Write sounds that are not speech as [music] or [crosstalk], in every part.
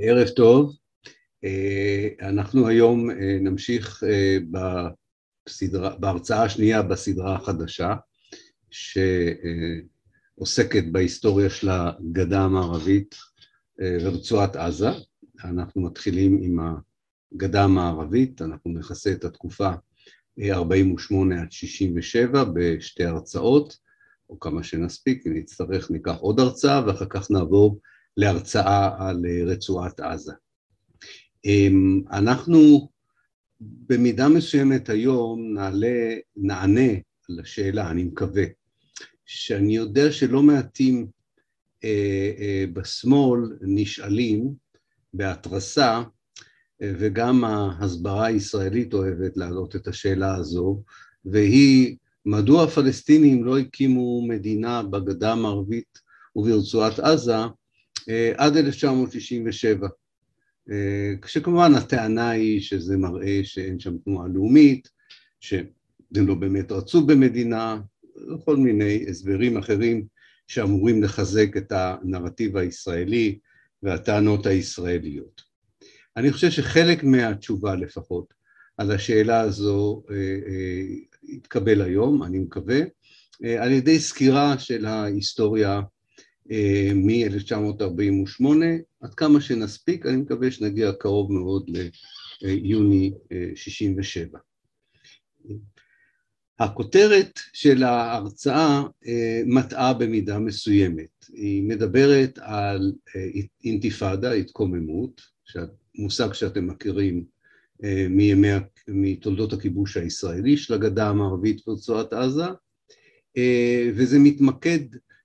ערב טוב, אנחנו היום נמשיך בסדרה, בהרצאה השנייה בסדרה החדשה שעוסקת בהיסטוריה של הגדה המערבית ורצועת עזה. אנחנו מתחילים עם הגדה המערבית, אנחנו נכסה את התקופה 48 עד 67 בשתי הרצאות, או כמה שנספיק, אם נצטרך ניקח עוד הרצאה ואחר כך נעבור להרצאה על רצועת עזה. אנחנו במידה מסוימת היום נעלה, נענה לשאלה, אני מקווה, שאני יודע שלא מעטים אה, אה, בשמאל נשאלים בהתרסה, וגם ההסברה הישראלית אוהבת להעלות את השאלה הזו, והיא מדוע הפלסטינים לא הקימו מדינה בגדה המערבית וברצועת עזה אה, עד 1967, אה, כשכמובן הטענה היא שזה מראה שאין שם תנועה לאומית, שהם לא באמת רצו במדינה, וכל מיני הסברים אחרים שאמורים לחזק את הנרטיב הישראלי והטענות הישראליות. אני חושב שחלק מהתשובה לפחות על השאלה הזו אה, יתקבל היום, אני מקווה, על ידי סקירה של ההיסטוריה מ-1948, עד כמה שנספיק, אני מקווה שנגיע קרוב מאוד ליוני 67. הכותרת של ההרצאה מטעה במידה מסוימת, היא מדברת על אינתיפאדה, התקוממות, מושג שאתם מכירים מימי, מתולדות הכיבוש הישראלי של הגדה המערבית ורצועת עזה, וזה מתמקד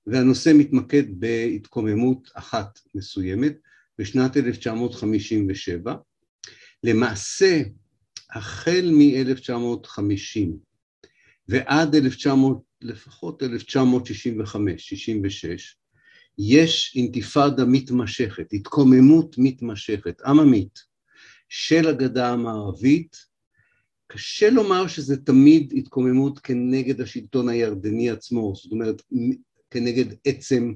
והנושא מתמקד בהתקוממות אחת מסוימת בשנת 1957. למעשה, החל מ-1950 ועד 1900, לפחות 1965, 66, יש אינתיפאדה מתמשכת, התקוממות מתמשכת, עממית, של הגדה המערבית. קשה לומר שזה תמיד התקוממות כנגד השלטון הירדני עצמו, זאת אומרת, כנגד עצם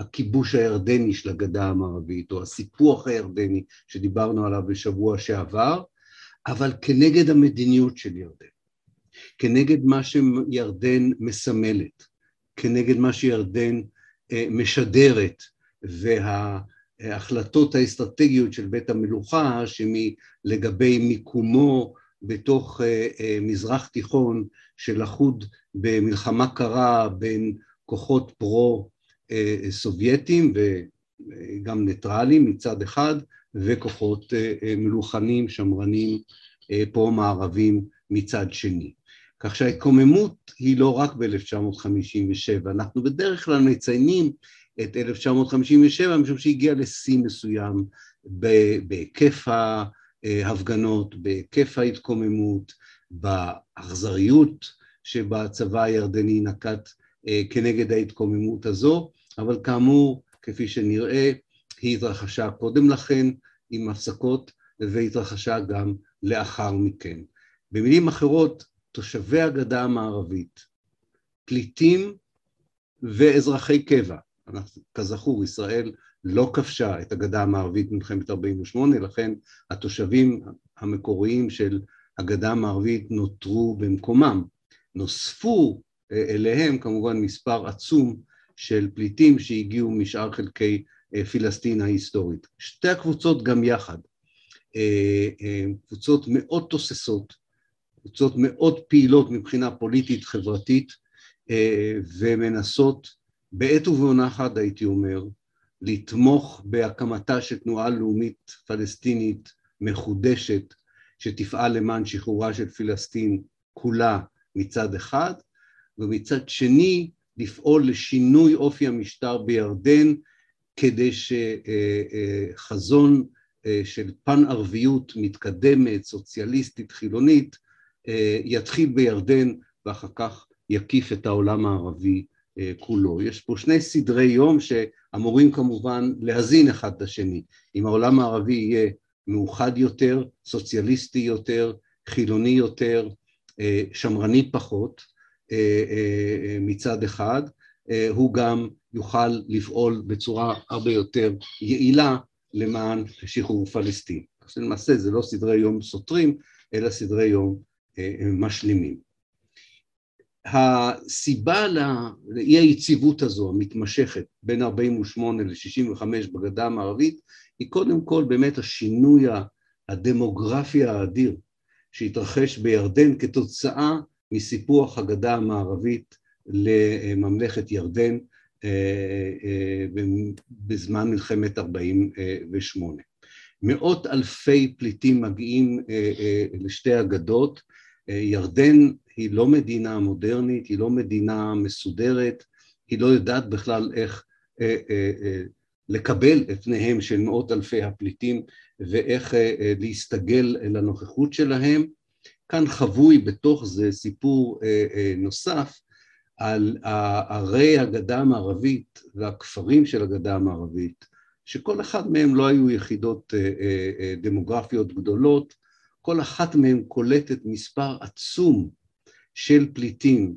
הכיבוש הירדני של הגדה המערבית, או הסיפוח הירדני שדיברנו עליו בשבוע שעבר, אבל כנגד המדיניות של ירדן, כנגד מה שירדן מסמלת, כנגד מה שירדן אה, משדרת, וההחלטות האסטרטגיות של בית המלוכה, שלגבי מיקומו בתוך אה, אה, מזרח תיכון שלחוד במלחמה קרה בין כוחות פרו-סובייטים וגם ניטרלים מצד אחד, וכוחות מלוכנים, שמרנים, פרו-מערבים מצד שני. כך שההתקוממות היא לא רק ב-1957, אנחנו בדרך כלל מציינים את 1957 משום שהגיע לשיא מסוים בהיקף ההפגנות, בהיקף ההתקוממות, באכזריות שבה הצבא הירדני נקט אה, כנגד ההתקוממות הזו, אבל כאמור, כפי שנראה, היא התרחשה קודם לכן עם הפסקות והתרחשה גם לאחר מכן. במילים אחרות, תושבי הגדה המערבית, פליטים ואזרחי קבע, אנחנו, כזכור, ישראל לא כבשה את הגדה המערבית במלחמת 48, לכן התושבים המקוריים של הגדה המערבית נותרו במקומם. נוספו אליהם כמובן מספר עצום של פליטים שהגיעו משאר חלקי אה, פילסטין ההיסטורית. שתי הקבוצות גם יחד, אה, אה, קבוצות מאוד תוססות, קבוצות מאוד פעילות מבחינה פוליטית חברתית ומנסות בעת ובעונה אחת הייתי אומר לתמוך בהקמתה של תנועה לאומית פלסטינית מחודשת שתפעל למען שחרורה של פלסטין כולה מצד אחד ומצד שני לפעול לשינוי אופי המשטר בירדן כדי שחזון אה, של פן ערביות מתקדמת, סוציאליסטית, חילונית, אה, יתחיל בירדן ואחר כך יקיף את העולם הערבי אה, כולו. יש פה שני סדרי יום שאמורים כמובן להזין אחד את השני. אם העולם הערבי יהיה מאוחד יותר, סוציאליסטי יותר, חילוני יותר, שמרני פחות, מצד אחד, אה, הוא גם יוכל לפעול בצורה הרבה יותר יעילה למען שחרור פלסטין. אז למעשה זה לא סדרי יום סותרים, אלא סדרי יום משלימים. הסיבה לאי היציבות הזו המתמשכת בין 48 ל-65 בגדה המערבית היא קודם כל באמת השינוי הדמוגרפי האדיר שהתרחש בירדן כתוצאה מסיפוח הגדה המערבית לממלכת ירדן אה, אה, בזמן מלחמת 48. מאות אלפי פליטים מגיעים אה, לשתי הגדות, ירדן היא לא מדינה מודרנית, היא לא מדינה מסודרת, היא לא יודעת בכלל איך לקבל את פניהם של מאות אלפי הפליטים ואיך להסתגל לנוכחות שלהם. כאן חבוי בתוך זה סיפור נוסף על ערי הגדה המערבית והכפרים של הגדה המערבית, שכל אחד מהם לא היו יחידות אה, אה, אה, דמוגרפיות גדולות, כל אחת מהם קולטת מספר עצום של פליטים,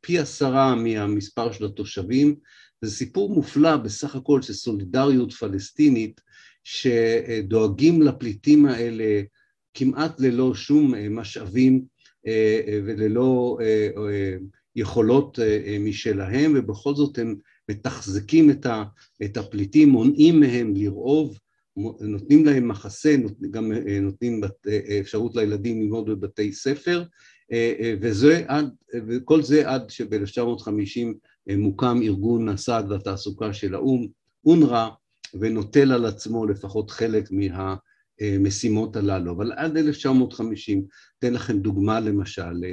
פי עשרה מהמספר של התושבים, זה סיפור מופלא בסך הכל של סולידריות פלסטינית שדואגים לפליטים האלה כמעט ללא שום משאבים וללא יכולות אה, אה, משלהם, ובכל זאת הם מתחזקים את הפליטים, מונעים מהם לרעוב, נותנים להם מחסה, גם אה, נותנים אפשרות לילדים ללמוד בבתי ספר, וזה עד, וכל זה עד שב-1950 מוקם ארגון הסעד והתעסוקה של האו"ם, אונר"א, ונוטל על עצמו לפחות חלק מה... המשימות הללו, אבל עד 1950, אתן לכם דוגמה למשל,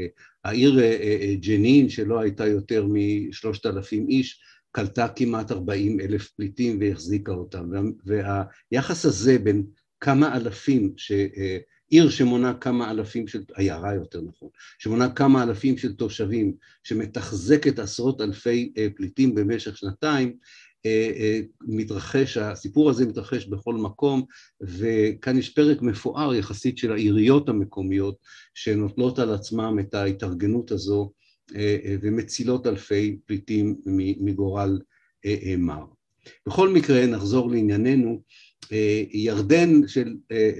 העיר אה, אה, ג'נין שלא הייתה יותר משלושת אלפים איש, קלטה כמעט ארבעים אלף פליטים והחזיקה אותם, והיחס הזה בין כמה אלפים, ש... אה, עיר שמונה כמה אלפים של, עיירה יותר נכון, שמונה כמה אלפים של תושבים, שמתחזקת עשרות אלפי פליטים במשך שנתיים, אה, אה, מתרחש, הסיפור הזה מתרחש בכל מקום, וכאן יש פרק מפואר יחסית של העיריות המקומיות שנוטלות על עצמם את ההתארגנות הזו אה, ומצילות אלפי פליטים מגורל מר. בכל מקרה, נחזור לענייננו, ירדן של,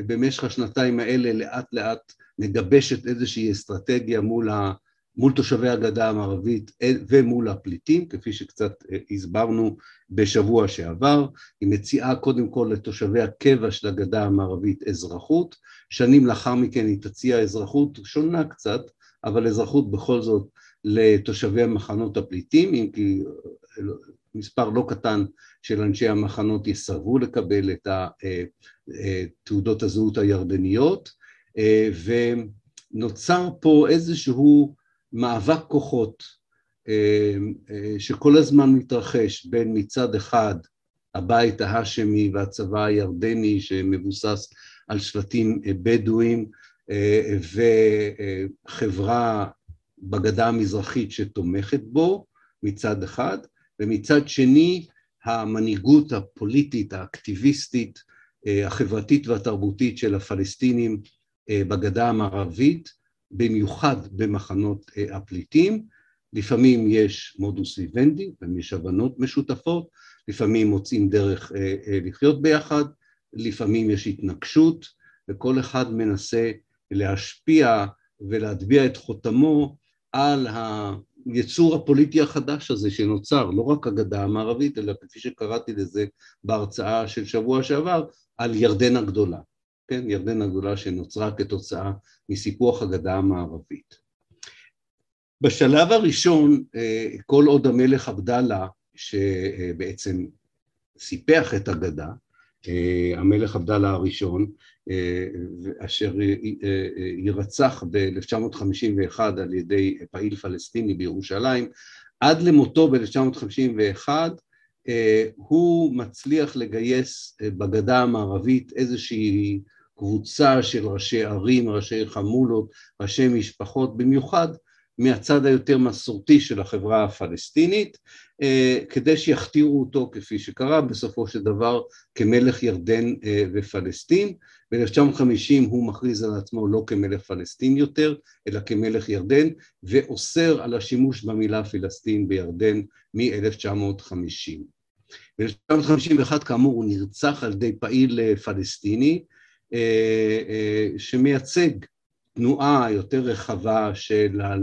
במשך השנתיים האלה לאט לאט מגבשת איזושהי אסטרטגיה מול ה... מול תושבי הגדה המערבית אה, ומול הפליטים, כפי שקצת אה, הסברנו בשבוע שעבר, היא מציעה קודם כל לתושבי הקבע של הגדה המערבית אזרחות, שנים לאחר מכן היא תציע אזרחות שונה קצת, אבל אזרחות בכל זאת לתושבי מחנות הפליטים, אם כי אה, מספר לא קטן של אנשי המחנות יסרבו לקבל את תעודות הזהות הירדניות, ונוצר פה איזשהו מאבק כוחות אה, אה, שכל הזמן מתרחש בין מצד אחד הבית ההאשמי והצבא הירדני שמבוסס על שבטים אה, בדואים וחברה בגדה המזרחית שתומכת בו מצד אחד, ומצד שני המנהיגות הפוליטית, האקטיביסטית, החברתית והתרבותית של הפלסטינים בגדה המערבית, במיוחד במחנות אה, הפליטים, לפעמים יש מודוס ויבנדי, לפעמים יש הבנות משותפות, לפעמים מוצאים דרך אה, אה, לחיות ביחד, לפעמים יש התנגשות, וכל אחד מנסה להשפיע ולהטביע את חותמו על היצור הפוליטי החדש הזה שנוצר, לא רק הגדה המערבית, אלא כפי שקראתי לזה בהרצאה של שבוע שעבר, על ירדן הגדולה. כן, ירדן הגדולה שנוצרה כתוצאה מסיפוח הגדה המערבית. בשלב הראשון, אה, כל עוד המלך עבדאללה, שבעצם סיפח את הגדה, אה, המלך עבדאללה הראשון, אה, אשר יירצח ב-1951 על ידי פעיל פלסטיני בירושלים, עד למותו ב-1951 הוא מצליח לגייס בגדה המערבית איזושהי קבוצה של ראשי ערים, ראשי חמולות, ראשי משפחות, במיוחד מהצד היותר מסורתי של החברה הפלסטינית, אה, כדי שיכתירו אותו כפי שקרה בסופו של דבר כמלך ירדן אה, ופלסטין. ב-1950 הוא מכריז על עצמו לא כמלך פלסטין יותר, אלא כמלך ירדן, ואוסר על השימוש במילה פלסטין בירדן מ-1950. ב-1951 כאמור הוא נרצח על ידי פעיל פלסטיני שמייצג תנועה יותר רחבה של, ה,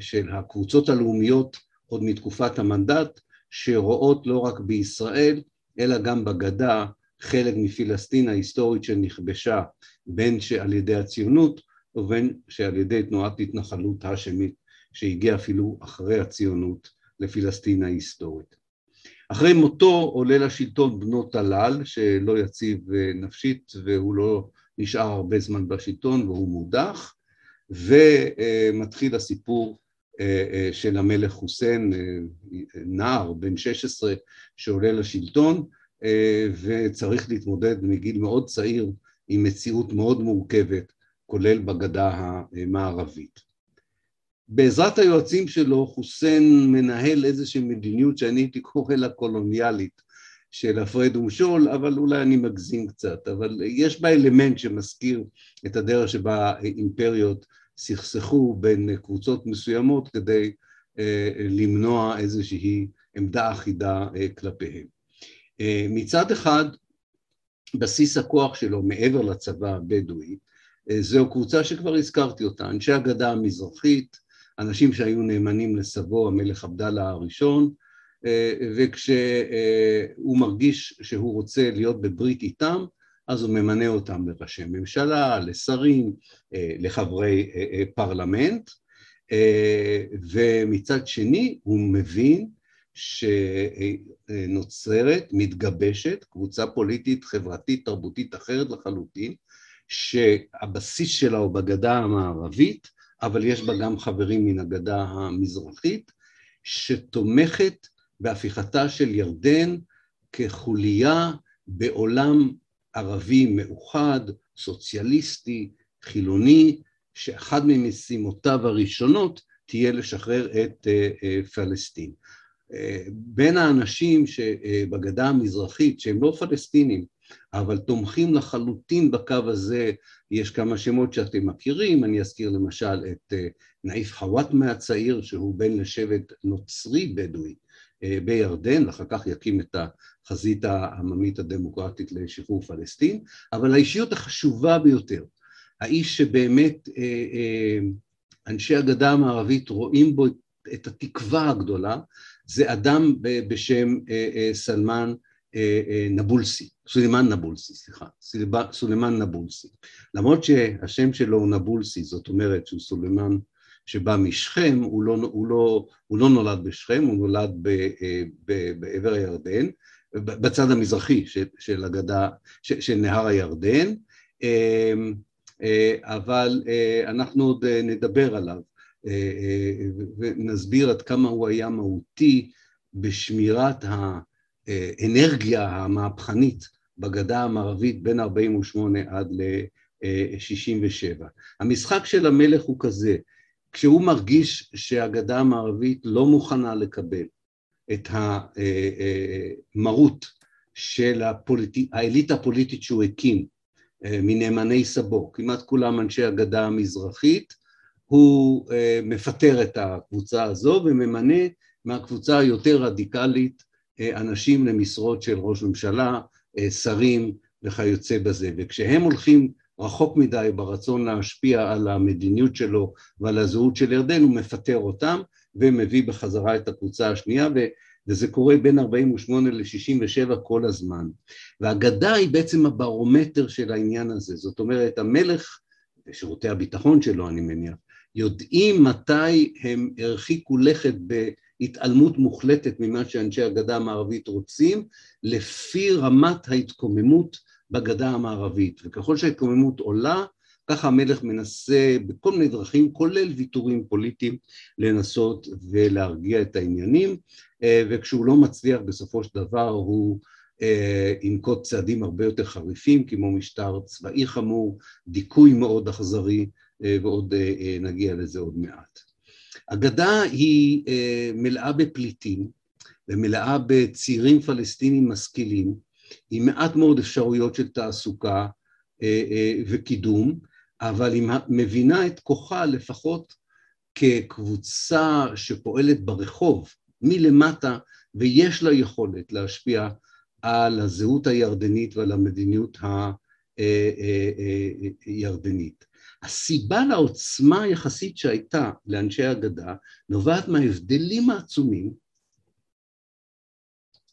של הקבוצות הלאומיות עוד מתקופת המנדט, שרואות לא רק בישראל, אלא גם בגדה חלק מפלסטין ההיסטורית שנכבשה בין שעל ידי הציונות ובין שעל ידי תנועת התנחלות האשמית שהגיעה אפילו אחרי הציונות לפלסטין ההיסטורית. אחרי מותו עולה לשלטון בנו טלל שלא יציב אה, נפשית והוא לא נשאר הרבה זמן בשלטון והוא מודח ומתחיל הסיפור אה, אה, של המלך חוסיין, נער בן 16 שעולה לשלטון וצריך להתמודד מגיל מאוד צעיר עם מציאות מאוד מורכבת כולל בגדה המערבית. בעזרת היועצים שלו חוסיין מנהל איזושהי מדיניות שאני הייתי קורא לה קולוניאלית של הפרד ומשול, אבל אולי אני מגזים קצת, אבל יש בה אלמנט שמזכיר את הדרך שבה אימפריות סכסכו בין קבוצות מסוימות כדי אה, למנוע איזושהי עמדה אחידה אה, כלפיהם. אה, מצד אחד, בסיס הכוח שלו מעבר לצבא הבדואי, זו קבוצה שכבר הזכרתי אותה, אנשי הגדה המזרחית, אנשים שהיו נאמנים לסבו המלך עבדאללה הראשון, אה, וכשהוא מרגיש שהוא רוצה להיות בברית איתם, אז הוא ממנה אותם לראשי ממשלה, לשרים, אה, לחברי אה, פרלמנט, ומצד שני הוא מבין שנוצרת, מתגבשת, קבוצה פוליטית, חברתית, תרבותית אחרת לחלוטין, שהבסיס שלה הוא בגדה המערבית, אבל יש בה גם חברים מן הגדה המזרחית, שתומכת בהפיכתה של ירדן כחוליה בעולם ערבי מאוחד, סוציאליסטי, חילוני, שאחד ממשימותיו הראשונות תהיה לשחרר את אה, אה, פלסטין. אה, בין האנשים שבגדה המזרחית, שהם לא פלסטינים, אבל תומכים לחלוטין בקו הזה, יש כמה שמות שאתם מכירים, אני אזכיר למשל את אה, נאיף חוואטמה הצעיר, שהוא בן לשבט נוצרי בדואי אה, בירדן, ואחר כך יקים את החזית העממית הדמוקרטית לשחרור פלסטין, אבל האישיות החשובה ביותר, האיש שבאמת אה, אנשי הגדה המערבית רואים בו את התקווה הגדולה, זה אדם בשם סלמן נבולסי. סולימאן נבולסי, סליחה, סולימאן נבולסי. למרות שהשם שלו הוא נבולסי, זאת אומרת שהוא סולימאן שבא משכם, הוא לא, הוא לא, הוא לא נולד בשכם, הוא נולד ב, אה, ב, בעבר הירדן, בצד המזרחי של, של הגדה, של, של נהר הירדן, אה, אבל אה, אנחנו עוד נדבר עליו ונסביר עד כמה הוא היה מהותי בשמירת האנרגיה המהפכנית בגדה המערבית בין 48 עד ל-67. המשחק של המלך הוא כזה, כשהוא מרגיש שהגדה המערבית לא מוכנה לקבל את המרות של הפוליטי, האליטה הפוליטית שהוא הקים מנאמני סבו, כמעט כולם אנשי הגדה המזרחית, הוא מפטר את הקבוצה הזו וממנה מהקבוצה היותר רדיקלית אנשים למשרות של ראש ממשלה, אה, שרים וכיוצא בזה, וכשהם הולכים רחוק מדי ברצון להשפיע על המדיניות שלו ועל הזהות של ירדן, הוא מפטר אותם ומביא בחזרה את הקבוצה השנייה, וזה קורה בין 48 ל-67 כל הזמן. והגדה היא בעצם הברומטר של העניין הזה, זאת אומרת המלך ושירותי הביטחון שלו אני מניח, יודעים מתי הם הרחיקו לכת ב... התעלמות מוחלטת ממה שאנשי הגדה המערבית רוצים, לפי רמת ההתקוממות בגדה המערבית. וככל שההתקוממות עולה, ככה המלך מנסה בכל מיני דרכים, כולל ויתורים פוליטיים, לנסות ולהרגיע את העניינים, אה, וכשהוא לא מצליח בסופו של דבר הוא אה, ינקוט צעדים הרבה יותר חריפים, כמו משטר צבאי חמור, דיכוי מאוד אכזרי, אה, ועוד נגיע לזה עוד מעט. הגדה היא אה, מלאה בפליטים ומלאה בצעירים פלסטינים משכילים, עם מעט מאוד אפשרויות של תעסוקה אה, אה, וקידום, אבל היא מבינה את כוחה לפחות כקבוצה שפועלת ברחוב, מלמטה ויש לה יכולת להשפיע על הזהות הירדנית ועל המדיניות הירדנית. הסיבה לעוצמה היחסית שהייתה לאנשי הגדה נובעת מההבדלים העצומים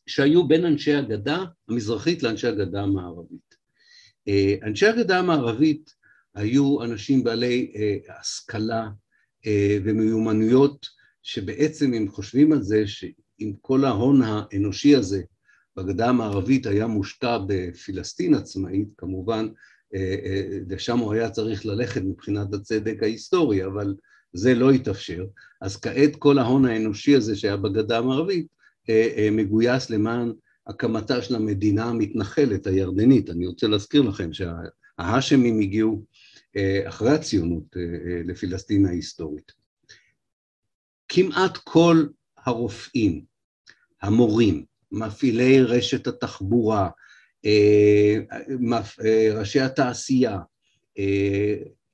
שהיו בין אנשי הגדה המזרחית לאנשי הגדה המערבית. אה, אנשי הגדה המערבית היו אנשים בעלי אה, השכלה אה, ומיומנויות שבעצם אם חושבים על זה שאם כל ההון האנושי הזה בגדה המערבית היה מושקע בפלסטין עצמאית, כמובן לשם הוא היה צריך ללכת מבחינת הצדק ההיסטורי, אבל זה לא התאפשר. אז כעת כל ההון האנושי הזה שהיה בגדה המערבית מגויס למען הקמתה של המדינה המתנחלת הירדנית. אני רוצה להזכיר לכם שההאשמים הגיעו אה, אחרי הציונות אה, אה, לפלסטין ההיסטורית. כמעט כל הרופאים, המורים, מפעילי רשת התחבורה, ראשי התעשייה,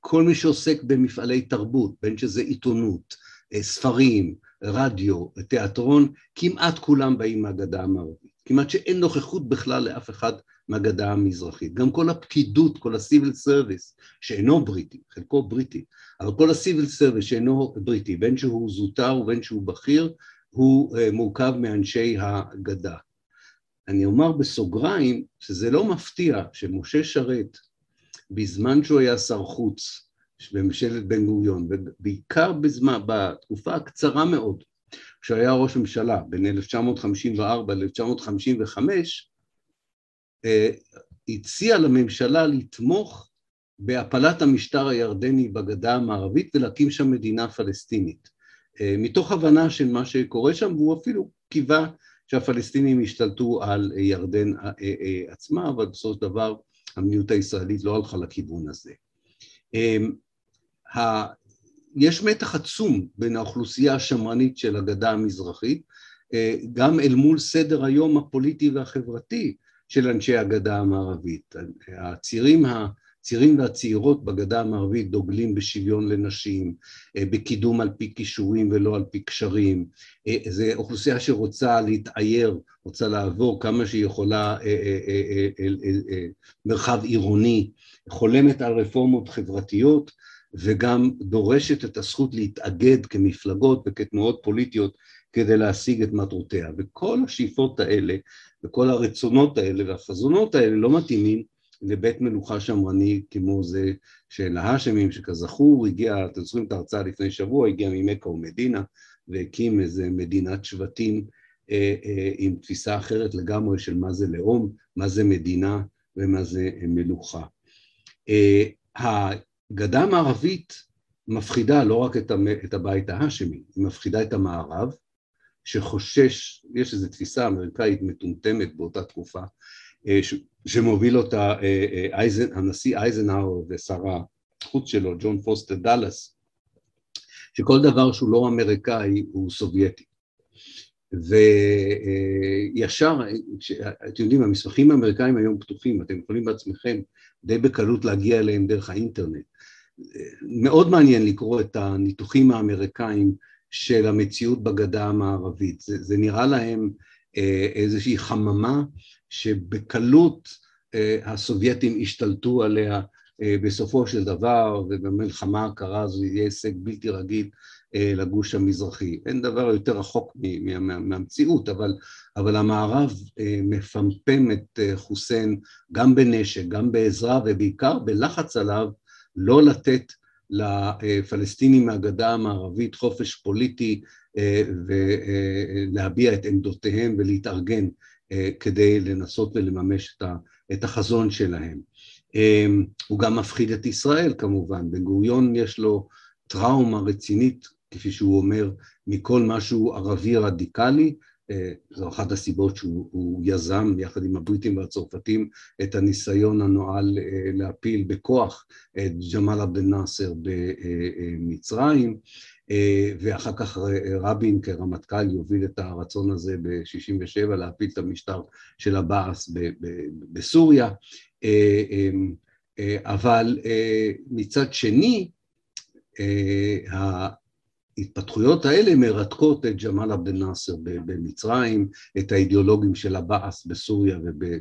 כל מי שעוסק במפעלי תרבות, בין שזה עיתונות, ספרים, רדיו, תיאטרון, כמעט כולם באים מהגדה המערבית. כמעט שאין נוכחות בכלל לאף אחד מהגדה המזרחית. גם כל הפקידות, כל ה-civil service, שאינו בריטי, חלקו בריטי, אבל כל ה-civil service שאינו בריטי, בין שהוא זוטר ובין שהוא בכיר, הוא מורכב מאנשי הגדה. אני אומר בסוגריים שזה לא מפתיע שמשה שרת, בזמן שהוא היה שר חוץ בממשלת בן גוריון, ובעיקר בזמן, בתקופה הקצרה מאוד, כשהוא היה ראש ממשלה בין 1954 ל-1955, אה, הציע לממשלה לתמוך בהפלת המשטר הירדני בגדה המערבית ולהקים שם מדינה פלסטינית. אה, מתוך הבנה של מה שקורה שם, והוא אפילו קיווה שהפלסטינים ישתלטו על ירדן אה, עצמה, אבל בסופו של דבר המדיניות הישראלית לא הלכה לכיוון הזה. יש מתח עצום בין האוכלוסייה השמרנית של הגדה המזרחית, גם אל מול סדר היום הפוליטי והחברתי של אנשי הגדה המערבית. הצעירים, הצעירים והצעירות בגדה המערבית דוגלים בשוויון לנשים, אה, בקידום על פי כישורים ולא על פי קשרים. אה, זו אוכלוסייה שרוצה להתעייר, רוצה לעבור כמה שהיא יכולה אה, מרחב עירוני, חולמת על רפורמות חברתיות וגם דורשת את הזכות להתאגד כמפלגות וכתנועות פוליטיות כדי להשיג את מטרותיה. וכל השאיפות האלה וכל הרצונות האלה והחזונות האלה לא מתאימים לבית מלוכה שמרני כמו זה של ההאשמים, שכזכור הגיע, אתם זוכרים את ההרצאה לפני שבוע, הגיע ממכה ומדינה והקים איזה מדינת שבטים אה, אה, עם תפיסה אחרת לגמרי של מה זה לאום, מה זה מדינה ומה זה מלוכה. אה, הגדה המערבית מפחידה לא רק את הבית ההאשמי, היא מפחידה את המערב, שחושש, יש איזו תפיסה אמריקאית מטומטמת באותה תקופה, אה, שמוביל אותה אה, אה, אייזן, הנשיא אייזנהאואר ושר החוץ שלו, ג'ון פוסטר דאלאס, שכל דבר שהוא לא אמריקאי הוא סובייטי. וישר, אתם יודעים, המסמכים האמריקאים היום פתוחים, אתם יכולים בעצמכם די בקלות להגיע אליהם דרך האינטרנט. מאוד מעניין לקרוא את הניתוחים האמריקאים של המציאות בגדה המערבית. זה, זה נראה להם אה, איזושהי חממה שבקלות אה, הסובייטים השתלטו עליה אה, בסופו של דבר, ובמלחמה הקרה הזו יהיה הישג בלתי רגיל אה, לגוש המזרחי. אין דבר יותר רחוק מה, מה, מהמציאות, אבל, אבל המערב אה, מפמפם את אה, חוסיין גם בנשק, גם בעזרה ובעיקר בלחץ עליו לא לתת לפלסטינים מהגדה המערבית חופש פוליטי אה, ולהביע את עמדותיהם ולהתארגן אה, כדי לנסות ולממש את החזון שלהם. אה, הוא גם מפחיד את ישראל כמובן, בן גוריון יש לו טראומה רצינית, כפי שהוא אומר, מכל משהו ערבי רדיקלי, אה, זו אחת הסיבות שהוא יזם יחד עם הבריטים והצרפתים את הניסיון הנואל אה, להפיל בכוח את ג'מאל עבד אל-נאצר במצרים ואחר כך רבין כרמטכ"ל יוביל את הרצון הזה ב-67' להפיל את המשטר של הבאס בסוריה אבל מצד שני ההתפתחויות האלה מרתקות את ג'מאל עבד אל-נאצר במצרים, את האידיאולוגים של הבאס בסוריה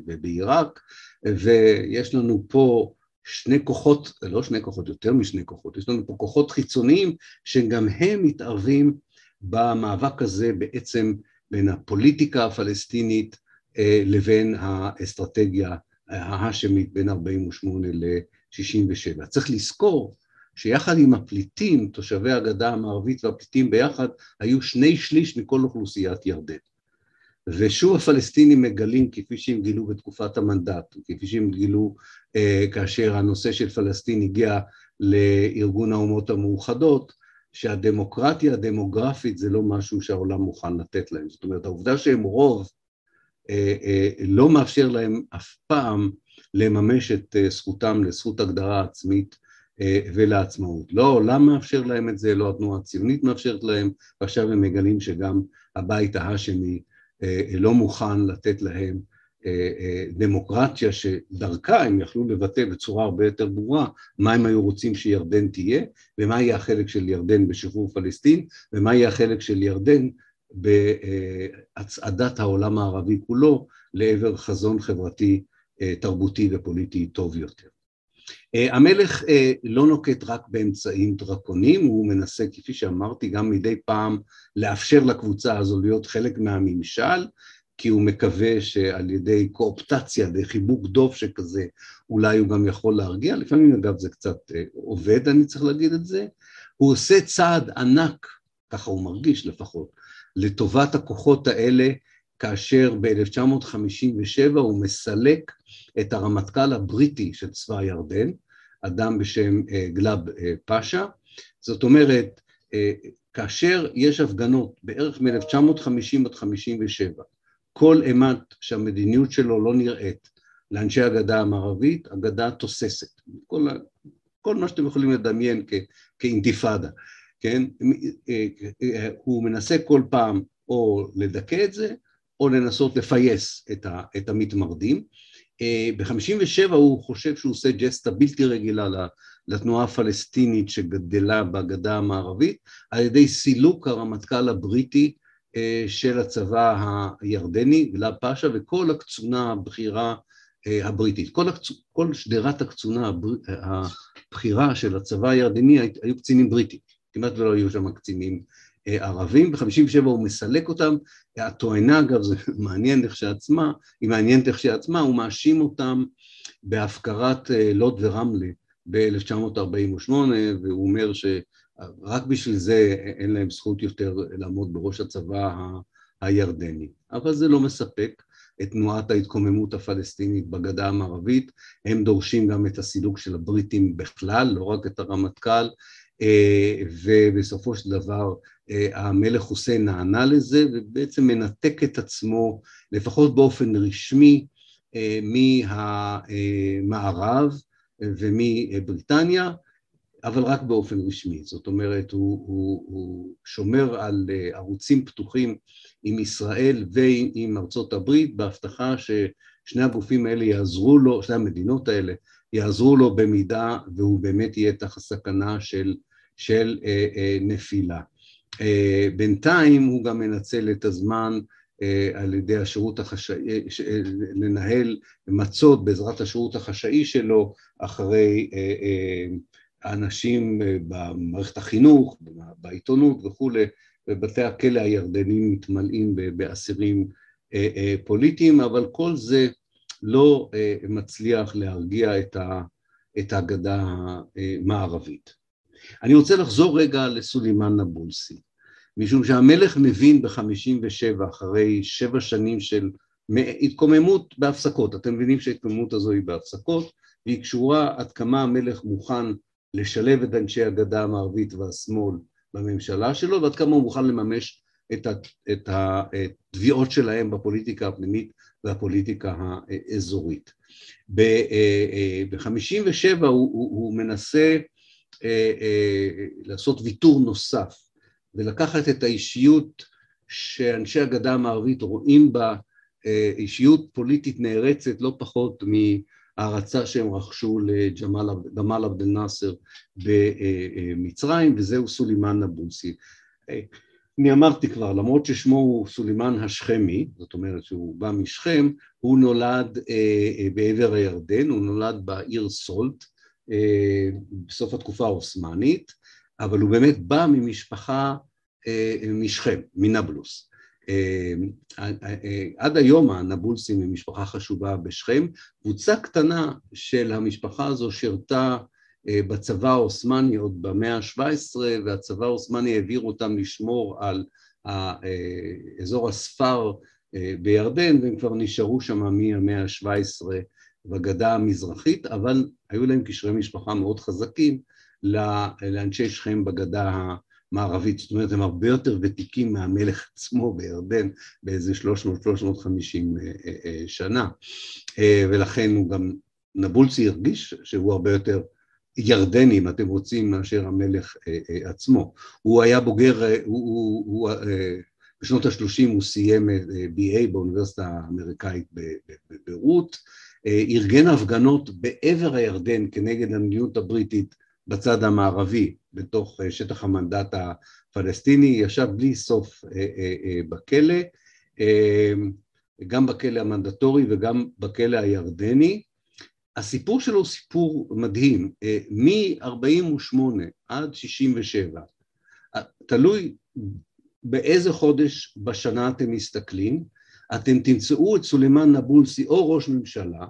ובעיראק, ויש לנו פה שני כוחות, לא שני כוחות, יותר משני כוחות, יש לנו פה כוחות חיצוניים שגם הם מתערבים במאבק הזה בעצם בין הפוליטיקה הפלסטינית אה, לבין האסטרטגיה ההאשמית בין 48 ל-67. צריך לזכור שיחד עם הפליטים, תושבי הגדה המערבית והפליטים ביחד, היו שני שליש מכל אוכלוסיית ירדן. ושוב הפלסטינים מגלים, כפי שהם גילו בתקופת המנדט, כפי שהם גילו אה, כאשר הנושא של פלסטין הגיע לארגון האומות המאוחדות, שהדמוקרטיה הדמוגרפית זה לא משהו שהעולם מוכן לתת להם. זאת אומרת, העובדה שהם רוב אה, אה, לא מאפשר להם אף פעם לממש את אה, זכותם לזכות הגדרה עצמית ולעצמאות. לא העולם מאפשר להם את זה, לא התנועה הציונית מאפשרת להם, ועכשיו הם מגלים שגם הבית ההאשמי לא מוכן לתת להם דמוקרטיה שדרכה הם יכלו לבטא בצורה הרבה יותר ברורה מה הם היו רוצים שירדן תהיה ומה יהיה החלק של ירדן בשחרור פלסטין ומה יהיה החלק של ירדן בהצעדת העולם הערבי כולו לעבר חזון חברתי, אה, תרבותי ופוליטי טוב יותר. אה, המלך אה, לא נוקט רק באמצעים דרקוניים, הוא מנסה, כפי שאמרתי, גם מדי פעם לאפשר לקבוצה הזו להיות חלק מהממשל, כי הוא מקווה שעל ידי קואופטציה וחיבוק דוב שכזה, אולי הוא גם יכול להרגיע, לפעמים אגב זה קצת עובד, אני צריך להגיד את זה. הוא עושה צעד ענק, ככה הוא מרגיש לפחות, לטובת הכוחות האלה, כאשר ב-1957 הוא מסלק את הרמטכ"ל הבריטי של צבא ירדן, אדם בשם אה, גלאב אה, פאשה. זאת אומרת, אה, כאשר יש הפגנות בערך מ-1950 עד 57, כל אימת שהמדיניות שלו לא נראית לאנשי הגדה המערבית, הגדה תוססת. כל, כל מה שאתם יכולים לדמיין כ, כאינתיפאדה. כן? הוא מנסה כל פעם או לדכא את זה, או לנסות לפייס את, ה, את המתמרדים. אה, ב-57' הוא חושב שהוא עושה ג'סטה בלתי רגילה לתנועה הפלסטינית שגדלה בגדה המערבית, על ידי סילוק הרמטכ"ל הבריטי של הצבא הירדני, גלאב פאשה, וכל הקצונה הבכירה הבריטית. כל, הקצ... כל שדרת הקצונה הבכירה של הצבא הירדני היו קצינים בריטים. כמעט ולא היו שם קצינים אה, ערבים, ב-57 הוא מסלק אותם, התואנה אגב זה [laughs] מעניין כשעצמה, היא מעניינת כשעצמה, הוא מאשים אותם בהפקרת אה, לוד ורמלה ב-1948 והוא אומר שרק בשביל זה אין להם זכות יותר לעמוד בראש הצבא הירדני, אבל זה לא מספק. את תנועת ההתקוממות הפלסטינית בגדה המערבית, הם דורשים גם את הסילוק של הבריטים בכלל, לא רק את הרמטכ"ל, אה, ובסופו של דבר אה, המלך חוסיין נענה לזה ובעצם מנתק את עצמו לפחות באופן רשמי אה, מהמערב ומבריטניה אבל רק באופן רשמי, זאת אומרת הוא, הוא, הוא שומר על ערוצים פתוחים עם ישראל ועם ארצות הברית בהבטחה ששני הגופים האלה יעזרו לו, שני המדינות האלה יעזרו לו במידה והוא באמת יהיה תחת סכנה של של אה, אה, נפילה. אה, בינתיים הוא גם מנצל את הזמן על ידי השירות החשאי, לנהל מצות בעזרת השירות החשאי שלו אחרי האנשים במערכת החינוך, בעיתונות וכולי, ובתי הכלא הירדנים מתמלאים באסירים פוליטיים, אבל כל זה לא מצליח להרגיע את ההגדה המערבית. אני רוצה לחזור רגע לסולימאן נבולסי, משום שהמלך מבין ב-57, אחרי שבע שנים של התקוממות בהפסקות, אתם מבינים שההתקוממות הזו היא בהפסקות, והיא קשורה עד כמה המלך מוכן לשלב את אנשי הגדה המערבית והשמאל בממשלה שלו, ועד כמה הוא מוכן לממש את התביעות שלהם בפוליטיקה הפנימית והפוליטיקה האזורית. ב-57 אה, אה, הוא, הוא, הוא מנסה אה, לעשות ויתור נוסף ולקחת את האישיות שאנשי הגדה המערבית רואים בה אה, אישיות פוליטית נערצת לא פחות מהערצה שהם רכשו לג'מאל עבד אל נאסר במצרים וזהו סולימאן נבולסי. אני אמרתי כבר, למרות ששמו הוא סולימאן השכמי, זאת אומרת שהוא בא משכם, הוא נולד אה, אה, בעבר הירדן, הוא נולד בעיר סולט אה, בסוף התקופה העות'מאנית, אבל הוא באמת בא ממשפחה אה, משכם, מנבלוס. אה, אה, עד היום הנבולסים הם משפחה חשובה בשכם, קבוצה קטנה של המשפחה הזו שירתה בצבא העות'מאני עוד במאה ה-17 והצבא העות'מאני העביר אותם לשמור על אזור הספר בירדן והם כבר נשארו שם מהמאה ה-17 בגדה המזרחית אבל היו להם קשרי משפחה מאוד חזקים לאנשי שכם בגדה המערבית, זאת אומרת הם הרבה יותר ותיקים מהמלך עצמו בירדן באיזה 300-350 שנה. ולכן הוא גם נבולסי הרגיש שהוא הרבה יותר ירדני, אם אתם רוצים, מאשר המלך אה, אה, עצמו. הוא היה בוגר, אה, הוא, הוא, הוא, בשנות ה-30 הוא סיים BA באוניברסיטה האמריקאית בביירות, ארגן הפגנות בעבר הירדן כנגד המדיניות הבריטית בצד המערבי, בתוך שטח המנדט הפלסטיני, ישב בלי סוף בכלא, גם בכלא המנדטורי וגם בכלא הירדני, הסיפור שלו הוא סיפור מדהים, אה, מ-48 עד 67, אה, תלוי באיזה חודש בשנה אתם מסתכלים, אתם תמצאו את סולימאן נבולסי או ראש ממשלה,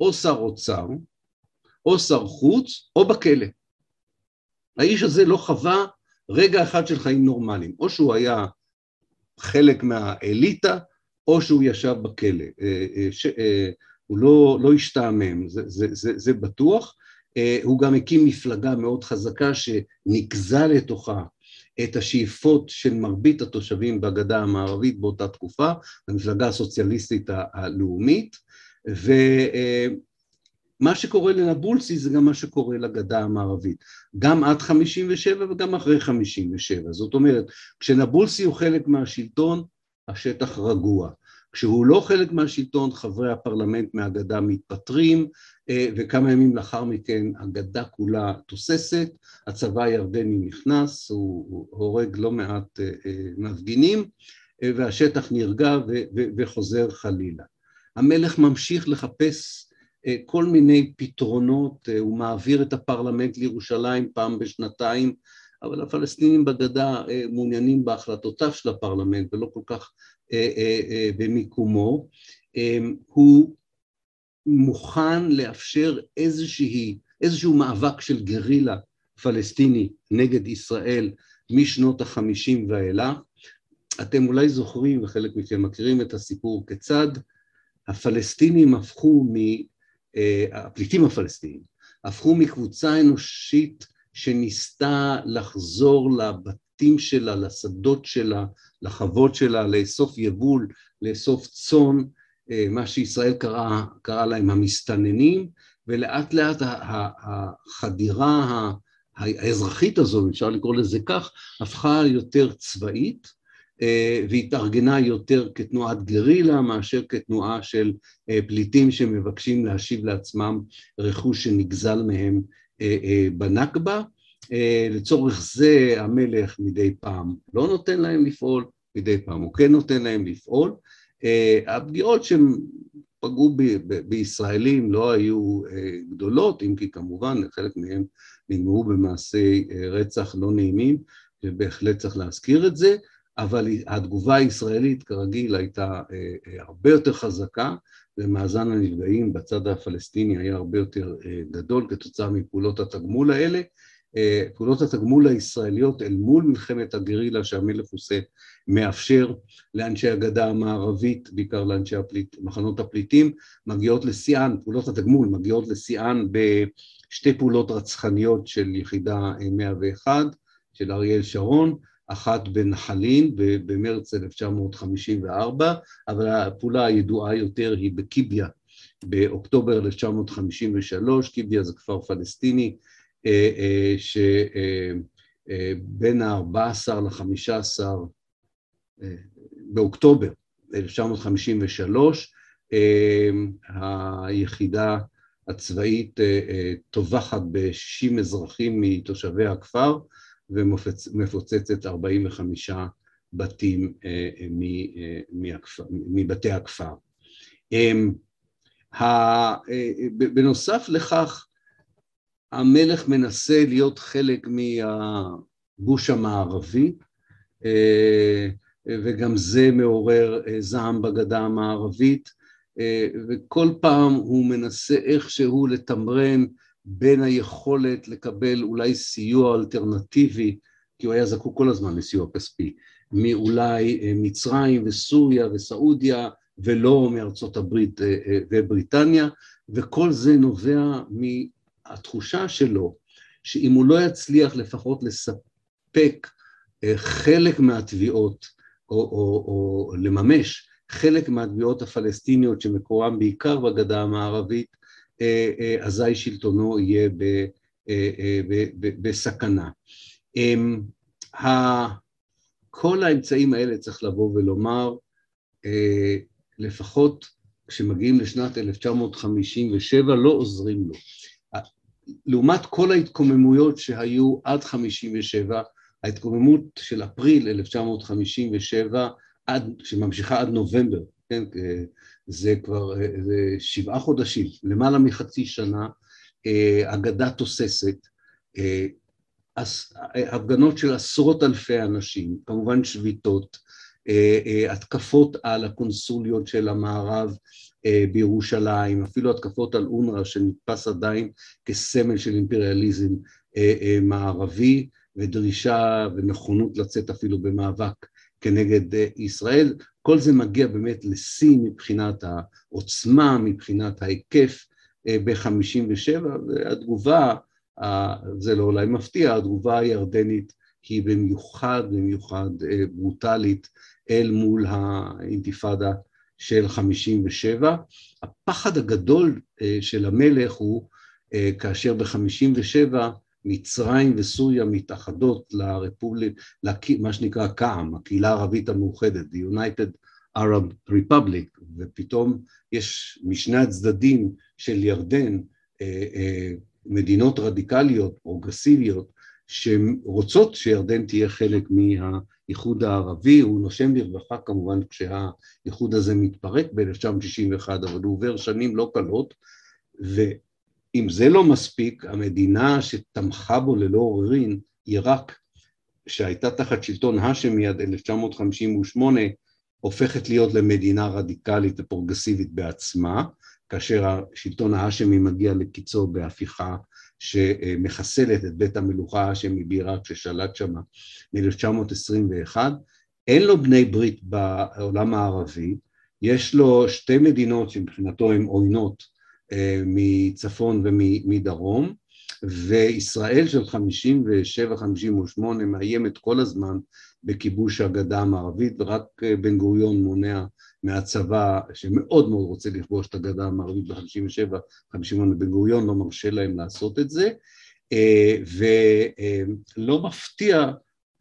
או שר אוצר, או שר חוץ, או בכלא. האיש הזה לא חווה רגע אחד של חיים נורמליים, או שהוא היה חלק מהאליטה, או שהוא ישב בכלא. אה, הוא לא, לא השתעמם, זה, זה, זה, זה בטוח. אה, הוא גם הקים מפלגה מאוד חזקה שנגזה לתוכה את השאיפות של מרבית התושבים בגדה המערבית באותה תקופה, המפלגה הסוציאליסטית הלאומית, ומה אה, שקורה לנבולסי זה גם מה שקורה לגדה המערבית, גם עד 57 וגם אחרי 57, זאת אומרת, כשנבולסי הוא חלק מהשלטון, השטח רגוע. כשהוא לא חלק מהשלטון, חברי הפרלמנט מהגדה מתפטרים, אה, וכמה ימים לאחר מכן הגדה כולה תוססת, הצבא הירדני נכנס, הוא הורג לא מעט אה, אה, מפגינים, והשטח נרגע וחוזר חלילה. המלך ממשיך לחפש כל מיני פתרונות, הוא מעביר את הפרלמנט לירושלים פעם בשנתיים, אבל הפלסטינים בגדה מעוניינים בהחלטותיו של הפרלמנט ולא כל כך אה, אה, אה, במיקומו, הוא מוכן לאפשר איזושהי, איזשהו מאבק של גרילה פלסטיני נגד ישראל משנות החמישים ואילך. אתם אולי זוכרים, וחלק מכם מכירים את הסיפור כיצד הפלסטינים הפכו, הפליטים הפלסטינים, הפכו מקבוצה אנושית שניסתה לחזור לבתים שלה, לשדות שלה, לחוות שלה, לאסוף יבול, לאסוף צאן, אה, מה שישראל קרא, קרא להם המסתננים, ולאט לאט החדירה האזרחית הזו, אפשר לקרוא לזה כך, הפכה יותר צבאית והתארגנה יותר כתנועת גרילה מאשר כתנועה של אה, פליטים שמבקשים להשיב לעצמם רכוש שנגזל מהם בנכבה. אה, לצורך זה המלך מדי פעם לא נותן להם לפעול, מדי פעם הוא כן נותן להם לפעול. אה, הפגיעות שהם פגעו ב- ב- בישראלים לא היו אה, גדולות, אם כי כמובן חלק מהם נגמרו במעשי רצח לא נעימים, ובהחלט צריך להזכיר את זה, אבל התגובה הישראלית כרגיל הייתה הרבה יותר חזקה, ומאזן הנפגעים בצד הפלסטיני היה הרבה יותר גדול כתוצאה מפעולות התגמול האלה, אה, פעולות התגמול הישראליות אל מול מלחמת הגרילה שהמלך עושה מאפשר לאנשי הגדה המערבית, בעיקר לאנשי הפליט, מחנות הפליטים, מגיעות לשיאן, פעולות התגמול מגיעות לשיאן בשתי פעולות רצחניות של יחידה 101 של אריאל שרון, אחת בנחלין במרץ 1954, אבל הפעולה הידועה יותר היא בקיביה. באוקטובר 1953, קיביה זה כפר פלסטיני אה, אה, שבין אה, ה-14 ל-15 באוקטובר 1953 היחידה הצבאית טובחת ב-60 אזרחים מתושבי הכפר ומפוצצת 45 בתים מבתי הכפר. אמ, בנוסף לכך, המלך מנסה להיות חלק מהגוש המערבי, וגם זה מעורר זעם בגדה המערבית, וכל פעם הוא מנסה איכשהו לתמרן בין היכולת לקבל אולי סיוע אלטרנטיבי, כי הוא היה זקוק כל הזמן לסיוע כספי, מאולי מצרים וסוריה וסעודיה ולא מארצות הברית ובריטניה, וכל זה נובע מהתחושה שלו שאם הוא לא יצליח לפחות לספק חלק מהתביעות או, או, או לממש חלק מהתביעות הפלסטיניות שמקורם בעיקר בגדה המערבית, אזי שלטונו יהיה בסכנה. אמ, כל האמצעים האלה צריך לבוא ולומר, לפחות כשמגיעים לשנת 1957 לא עוזרים לו. לעומת כל ההתקוממויות שהיו עד 57, ההתקוממות של אפריל 1957, עד, שממשיכה עד נובמבר, כן, זה כבר זה שבעה חודשים, למעלה מחצי שנה, אגדה תוססת, הפגנות של עשרות אלפי אנשים, כמובן שביתות, התקפות על הקונסוליות של המערב בירושלים, אפילו התקפות על אונר"א שנתפס עדיין כסמל של אימפריאליזם מערבי ודרישה ונכונות לצאת אפילו במאבק כנגד ישראל, כל זה מגיע באמת לשיא מבחינת העוצמה, מבחינת ההיקף ב-57, והתגובה, זה לא אולי מפתיע, התגובה הירדנית היא במיוחד, במיוחד ברוטלית אל מול האינתיפאדה של 57. הפחד הגדול של המלך הוא כאשר ב-57 מצרים וסוריה מתאחדות לרפובליק, מה שנקרא קע"ם, הקהילה הערבית המאוחדת, the United Arab Republic, ופתאום יש משני הצדדים של ירדן מדינות רדיקליות, פרוגרסיביות, שרוצות שירדן תהיה חלק מהאיחוד הערבי, הוא נושם לרווחה כמובן כשהאיחוד הזה מתפרק ב-1961, אבל הוא עובר שנים לא קלות, ואם זה לא מספיק, המדינה שתמכה בו ללא עוררין, עיראק, שהייתה תחת שלטון האשמי עד 1958, הופכת להיות למדינה רדיקלית ופרוגרסיבית בעצמה, כאשר השלטון האשמי מגיע לקיצו בהפיכה שמחסלת את בית המלוכה האשמי בעיראק ששלט שם מ-1921, אין לו בני ברית בעולם הערבי, יש לו שתי מדינות שמבחינתו הן עוינות מצפון ומדרום, וישראל של 57-58 מאיימת כל הזמן בכיבוש הגדה המערבית, ורק בן גוריון מונע מהצבא שמאוד מאוד רוצה לכבוש את הגדה המערבית ב-57, 58, בן גוריון לא מרשה להם לעשות את זה, ולא מפתיע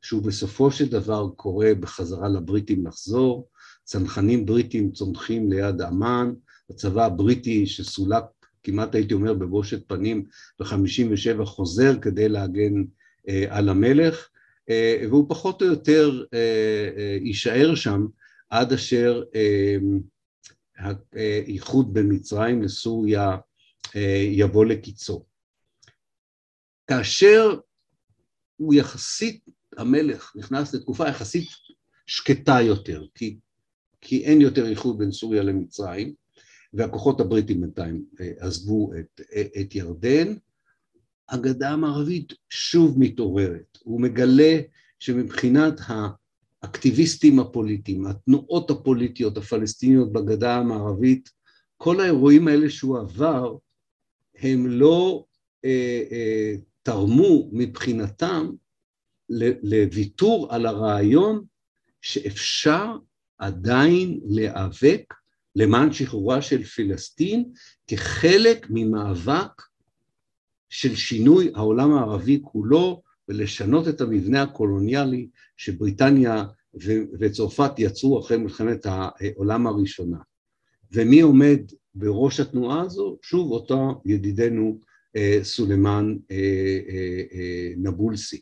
שהוא בסופו של דבר קורא בחזרה לבריטים לחזור, צנחנים בריטים צומחים ליד אמ"ן, הצבא הבריטי שסולק כמעט הייתי אומר בבושת פנים ב-57 חוזר כדי להגן על המלך, והוא פחות או יותר יישאר שם עד אשר האיחוד בין מצרים לסוריה יבוא לקיצו. כאשר הוא יחסית, המלך נכנס לתקופה יחסית שקטה יותר, כי, כי אין יותר איחוד בין סוריה למצרים, והכוחות הבריטים בינתיים עזבו את, את ירדן, הגדה המערבית שוב מתעוררת, הוא מגלה שמבחינת האקטיביסטים הפוליטיים, התנועות הפוליטיות הפלסטיניות בגדה המערבית, כל האירועים האלה שהוא עבר, הם לא אה, אה, תרמו מבחינתם לוויתור על הרעיון שאפשר עדיין להיאבק למען שחרורה של פלסטין כחלק ממאבק של שינוי העולם הערבי כולו ולשנות את המבנה הקולוניאלי שבריטניה וצרפת יצרו אחרי מלחמת העולם הראשונה. ומי עומד בראש התנועה הזו? שוב אותו ידידנו סולימאן נבולסי.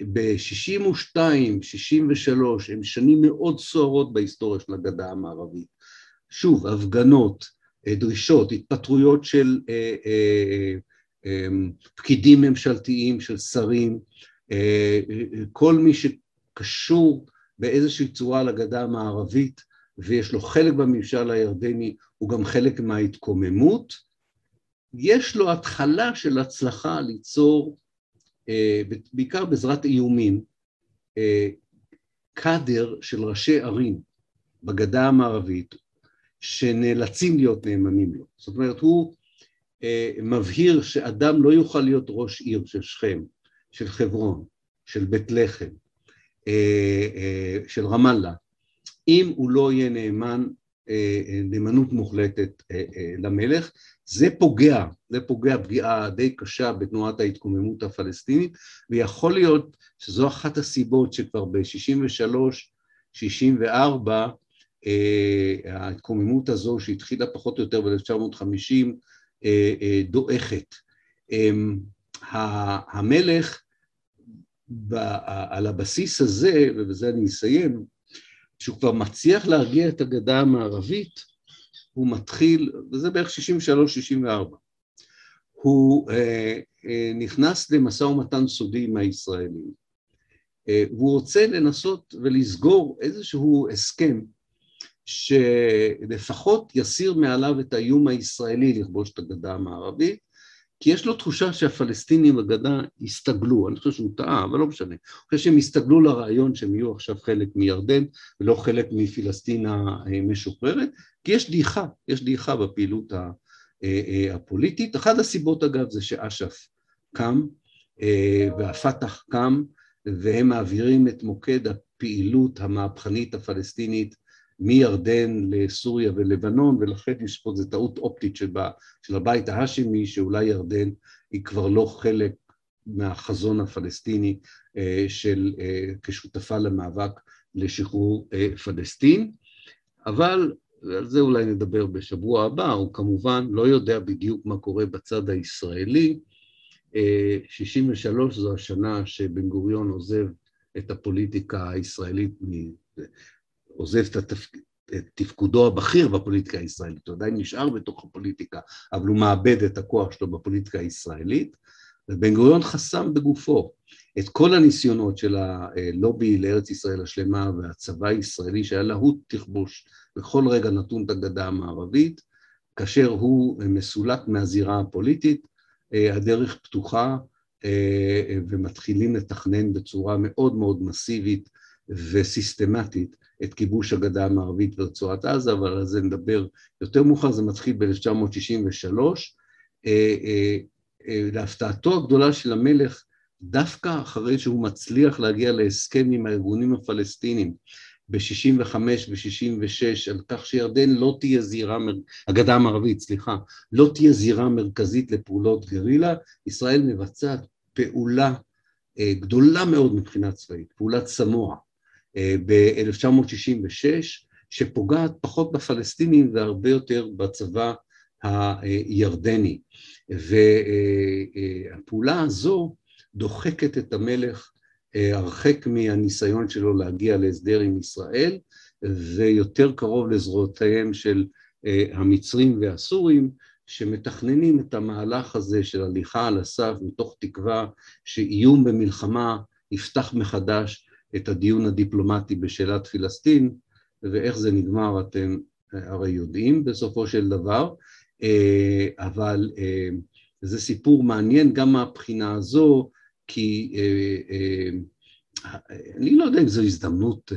וב-62, 63, הם שנים מאוד סוערות בהיסטוריה של הגדה המערבית. שוב, הפגנות, דרישות, התפטרויות של אה, אה, אה, פקידים ממשלתיים, של שרים, כל מי שקשור באיזושהי צורה לגדה המערבית ויש לו חלק בממשל הירדני, הוא גם חלק מההתקוממות, יש לו התחלה של הצלחה ליצור, בעיקר בעזרת איומים, קאדר של ראשי ערים בגדה המערבית, שנאלצים להיות נאמנים לו. זאת אומרת, הוא אה, מבהיר שאדם לא יוכל להיות ראש עיר של שכם, של חברון, של בית לחם, אה, אה, של רמאללה, אם הוא לא יהיה נאמן, אה, אה נאמנות מוחלטת אה, אה, למלך. זה פוגע, זה פוגע פגיעה די קשה בתנועת ההתקוממות הפלסטינית, ויכול להיות שזו אחת הסיבות שכבר ב-63, 64, אה, ההתקוממות הזו שהתחילה פחות או יותר ב-1950 אה, אה, דועכת. אמ, המלך על הבסיס הזה, ובזה אני מסיים, שהוא כבר מצליח להרגיע את הגדה המערבית, הוא מתחיל, וזה בערך 63-64, הוא נכנס למשא ומתן סודי עם הישראלים, והוא רוצה לנסות ולסגור איזשהו הסכם שלפחות יסיר מעליו את האיום הישראלי לכבוש את הגדה המערבית, כי יש לו תחושה שהפלסטינים בגדה הסתגלו, אני חושב שהוא טעה, אבל לא משנה, אני חושב שהם הסתגלו לרעיון שהם יהיו עכשיו חלק מירדן ולא חלק מפלסטינה משוחררת, כי יש דעיכה, יש דעיכה בפעילות אה, אה, הפוליטית. אחת הסיבות אגב זה שאש"ף קם אה, והפת"ח קם והם מעבירים את מוקד הפעילות המהפכנית הפלסטינית מירדן לסוריה ולבנון, ולכן יש פה איזו טעות אופטית של, של הבית ההאשמי, שאולי ירדן היא כבר לא חלק מהחזון הפלסטיני אה, של אה, כשותפה למאבק לשחרור אה, פלסטין, אבל על זה אולי נדבר בשבוע הבא, הוא כמובן לא יודע בדיוק מה קורה בצד הישראלי. 63 זו השנה שבן גוריון עוזב את הפוליטיקה הישראלית עוזב את, התפ... את תפקודו הבכיר בפוליטיקה הישראלית, הוא עדיין נשאר בתוך הפוליטיקה, אבל הוא מאבד את הכוח שלו בפוליטיקה הישראלית, ובן גוריון חסם בגופו את כל הניסיונות של הלובי לארץ ישראל השלמה והצבא הישראלי שהיה להוט תכבוש בכל רגע נתון את הגדה המערבית, כאשר הוא מסולק מהזירה הפוליטית, הדרך פתוחה ומתחילים לתכנן בצורה מאוד מאוד מסיבית וסיסטמטית את כיבוש הגדה המערבית ורצועת עזה, אבל על זה נדבר יותר מאוחר, זה מתחיל ב-1963. אה, אה, אה, להפתעתו הגדולה של המלך, דווקא אחרי שהוא מצליח להגיע להסכם עם הארגונים הפלסטינים ב-65 ו-66 על כך שירדן לא תהיה זירה, הגדה המערבית, סליחה, לא תהיה זירה מרכזית לפעולות גרילה, ישראל מבצעת פעולה גדולה מאוד מבחינה צבאית, פעולת סמוע. ב-1966, שפוגעת פחות בפלסטינים והרבה יותר בצבא הירדני. והפעולה הזו דוחקת את המלך הרחק מהניסיון שלו להגיע להסדר עם ישראל, ויותר קרוב לזרועותיהם של המצרים והסורים, שמתכננים את המהלך הזה של הליכה על הסף מתוך תקווה שאיום במלחמה יפתח מחדש את הדיון הדיפלומטי בשאלת פלסטין, ואיך זה נגמר אתם הרי יודעים בסופו של דבר, אה, אבל אה, זה סיפור מעניין גם מהבחינה הזו, כי אה, אני לא יודע אם זו הזדמנות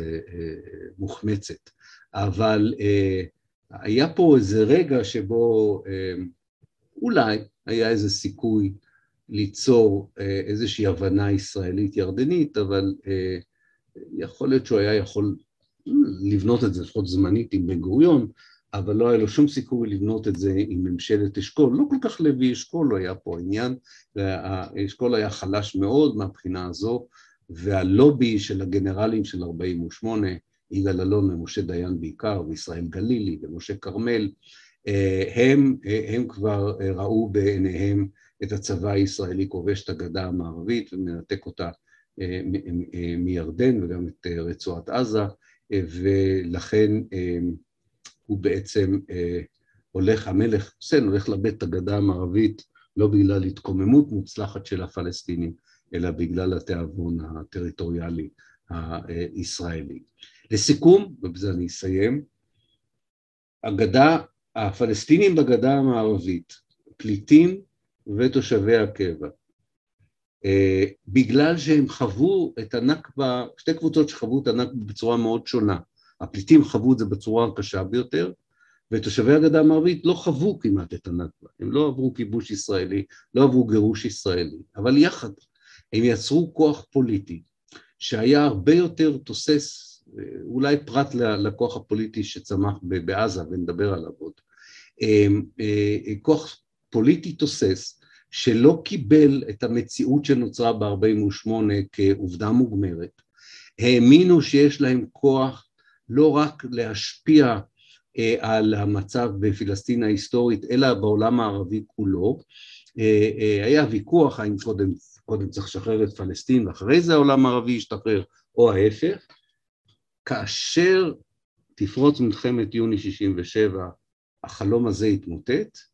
מוחמצת, אבל היה פה איזה רגע שבו אולי היה איזה סיכוי ליצור איזושהי הבנה ישראלית ירדנית, אבל יכול להיות שהוא היה יכול לבנות את זה לפחות זמנית עם בן גוריון, אבל לא היה לו שום סיכוי לבנות את זה עם ממשלת אשכול, לא כל כך לוי אשכול לא היה פה עניין, אשכול היה חלש מאוד מהבחינה הזו, והלובי של הגנרלים של 48, יגאל אלון ומשה דיין בעיקר, וישראל גלילי ומשה כרמל, הם, הם כבר ראו בעיניהם את הצבא הישראלי כובש את הגדה המערבית ומנתק אותה מירדן וגם את רצועת עזה, ולכן הוא בעצם הולך, המלך חוסיין הולך לאבד את הגדה המערבית לא בגלל התקוממות מוצלחת של הפלסטינים, אלא בגלל התיאבון הטריטוריאלי הישראלי. לסיכום, ובזה אני אסיים, הגדה, הפלסטינים בגדה המערבית, פליטים ותושבי הקבע, אה, בגלל שהם חוו את הנכבה, שתי קבוצות שחוו את הנכבה בצורה מאוד שונה, הפליטים חוו את זה בצורה הקשה ביותר, ותושבי הגדה המערבית לא חוו כמעט את הנכבה, הם לא עברו כיבוש ישראלי, לא עברו גירוש ישראלי, אבל יחד הם יצרו כוח פוליטי שהיה הרבה יותר תוסס, אולי פרט לכוח הפוליטי שצמח בעזה ונדבר עליו עוד, אה, כוח פוליטי תוסס שלא קיבל את המציאות שנוצרה ב-48 כעובדה מוגמרת, האמינו שיש להם כוח לא רק להשפיע אה, על המצב בפלסטין ההיסטורית, אלא בעולם הערבי כולו. אה, אה, היה ויכוח האם קודם, קודם צריך לשחרר את פלסטין ואחרי זה העולם הערבי ישתחרר, או ההפך. כאשר תפרוץ מלחמת יוני 67, החלום הזה יתמוטט,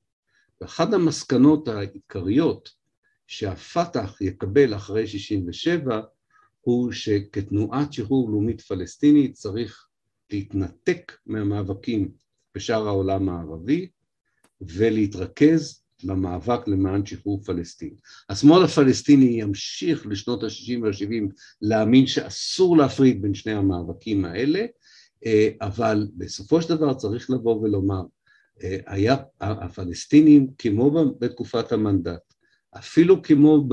ואחת המסקנות העיקריות שהפת"ח יקבל אחרי 67 הוא שכתנועת שחרור לאומית פלסטינית צריך להתנתק מהמאבקים בשאר העולם הערבי ולהתרכז במאבק למען שחרור פלסטין. השמאל הפלסטיני ימשיך לשנות ה-60 וה-70 להאמין שאסור להפריד בין שני המאבקים האלה, אה, אבל בסופו של דבר צריך לבוא ולומר, היה הפלסטינים כמו בתקופת המנדט, אפילו כמו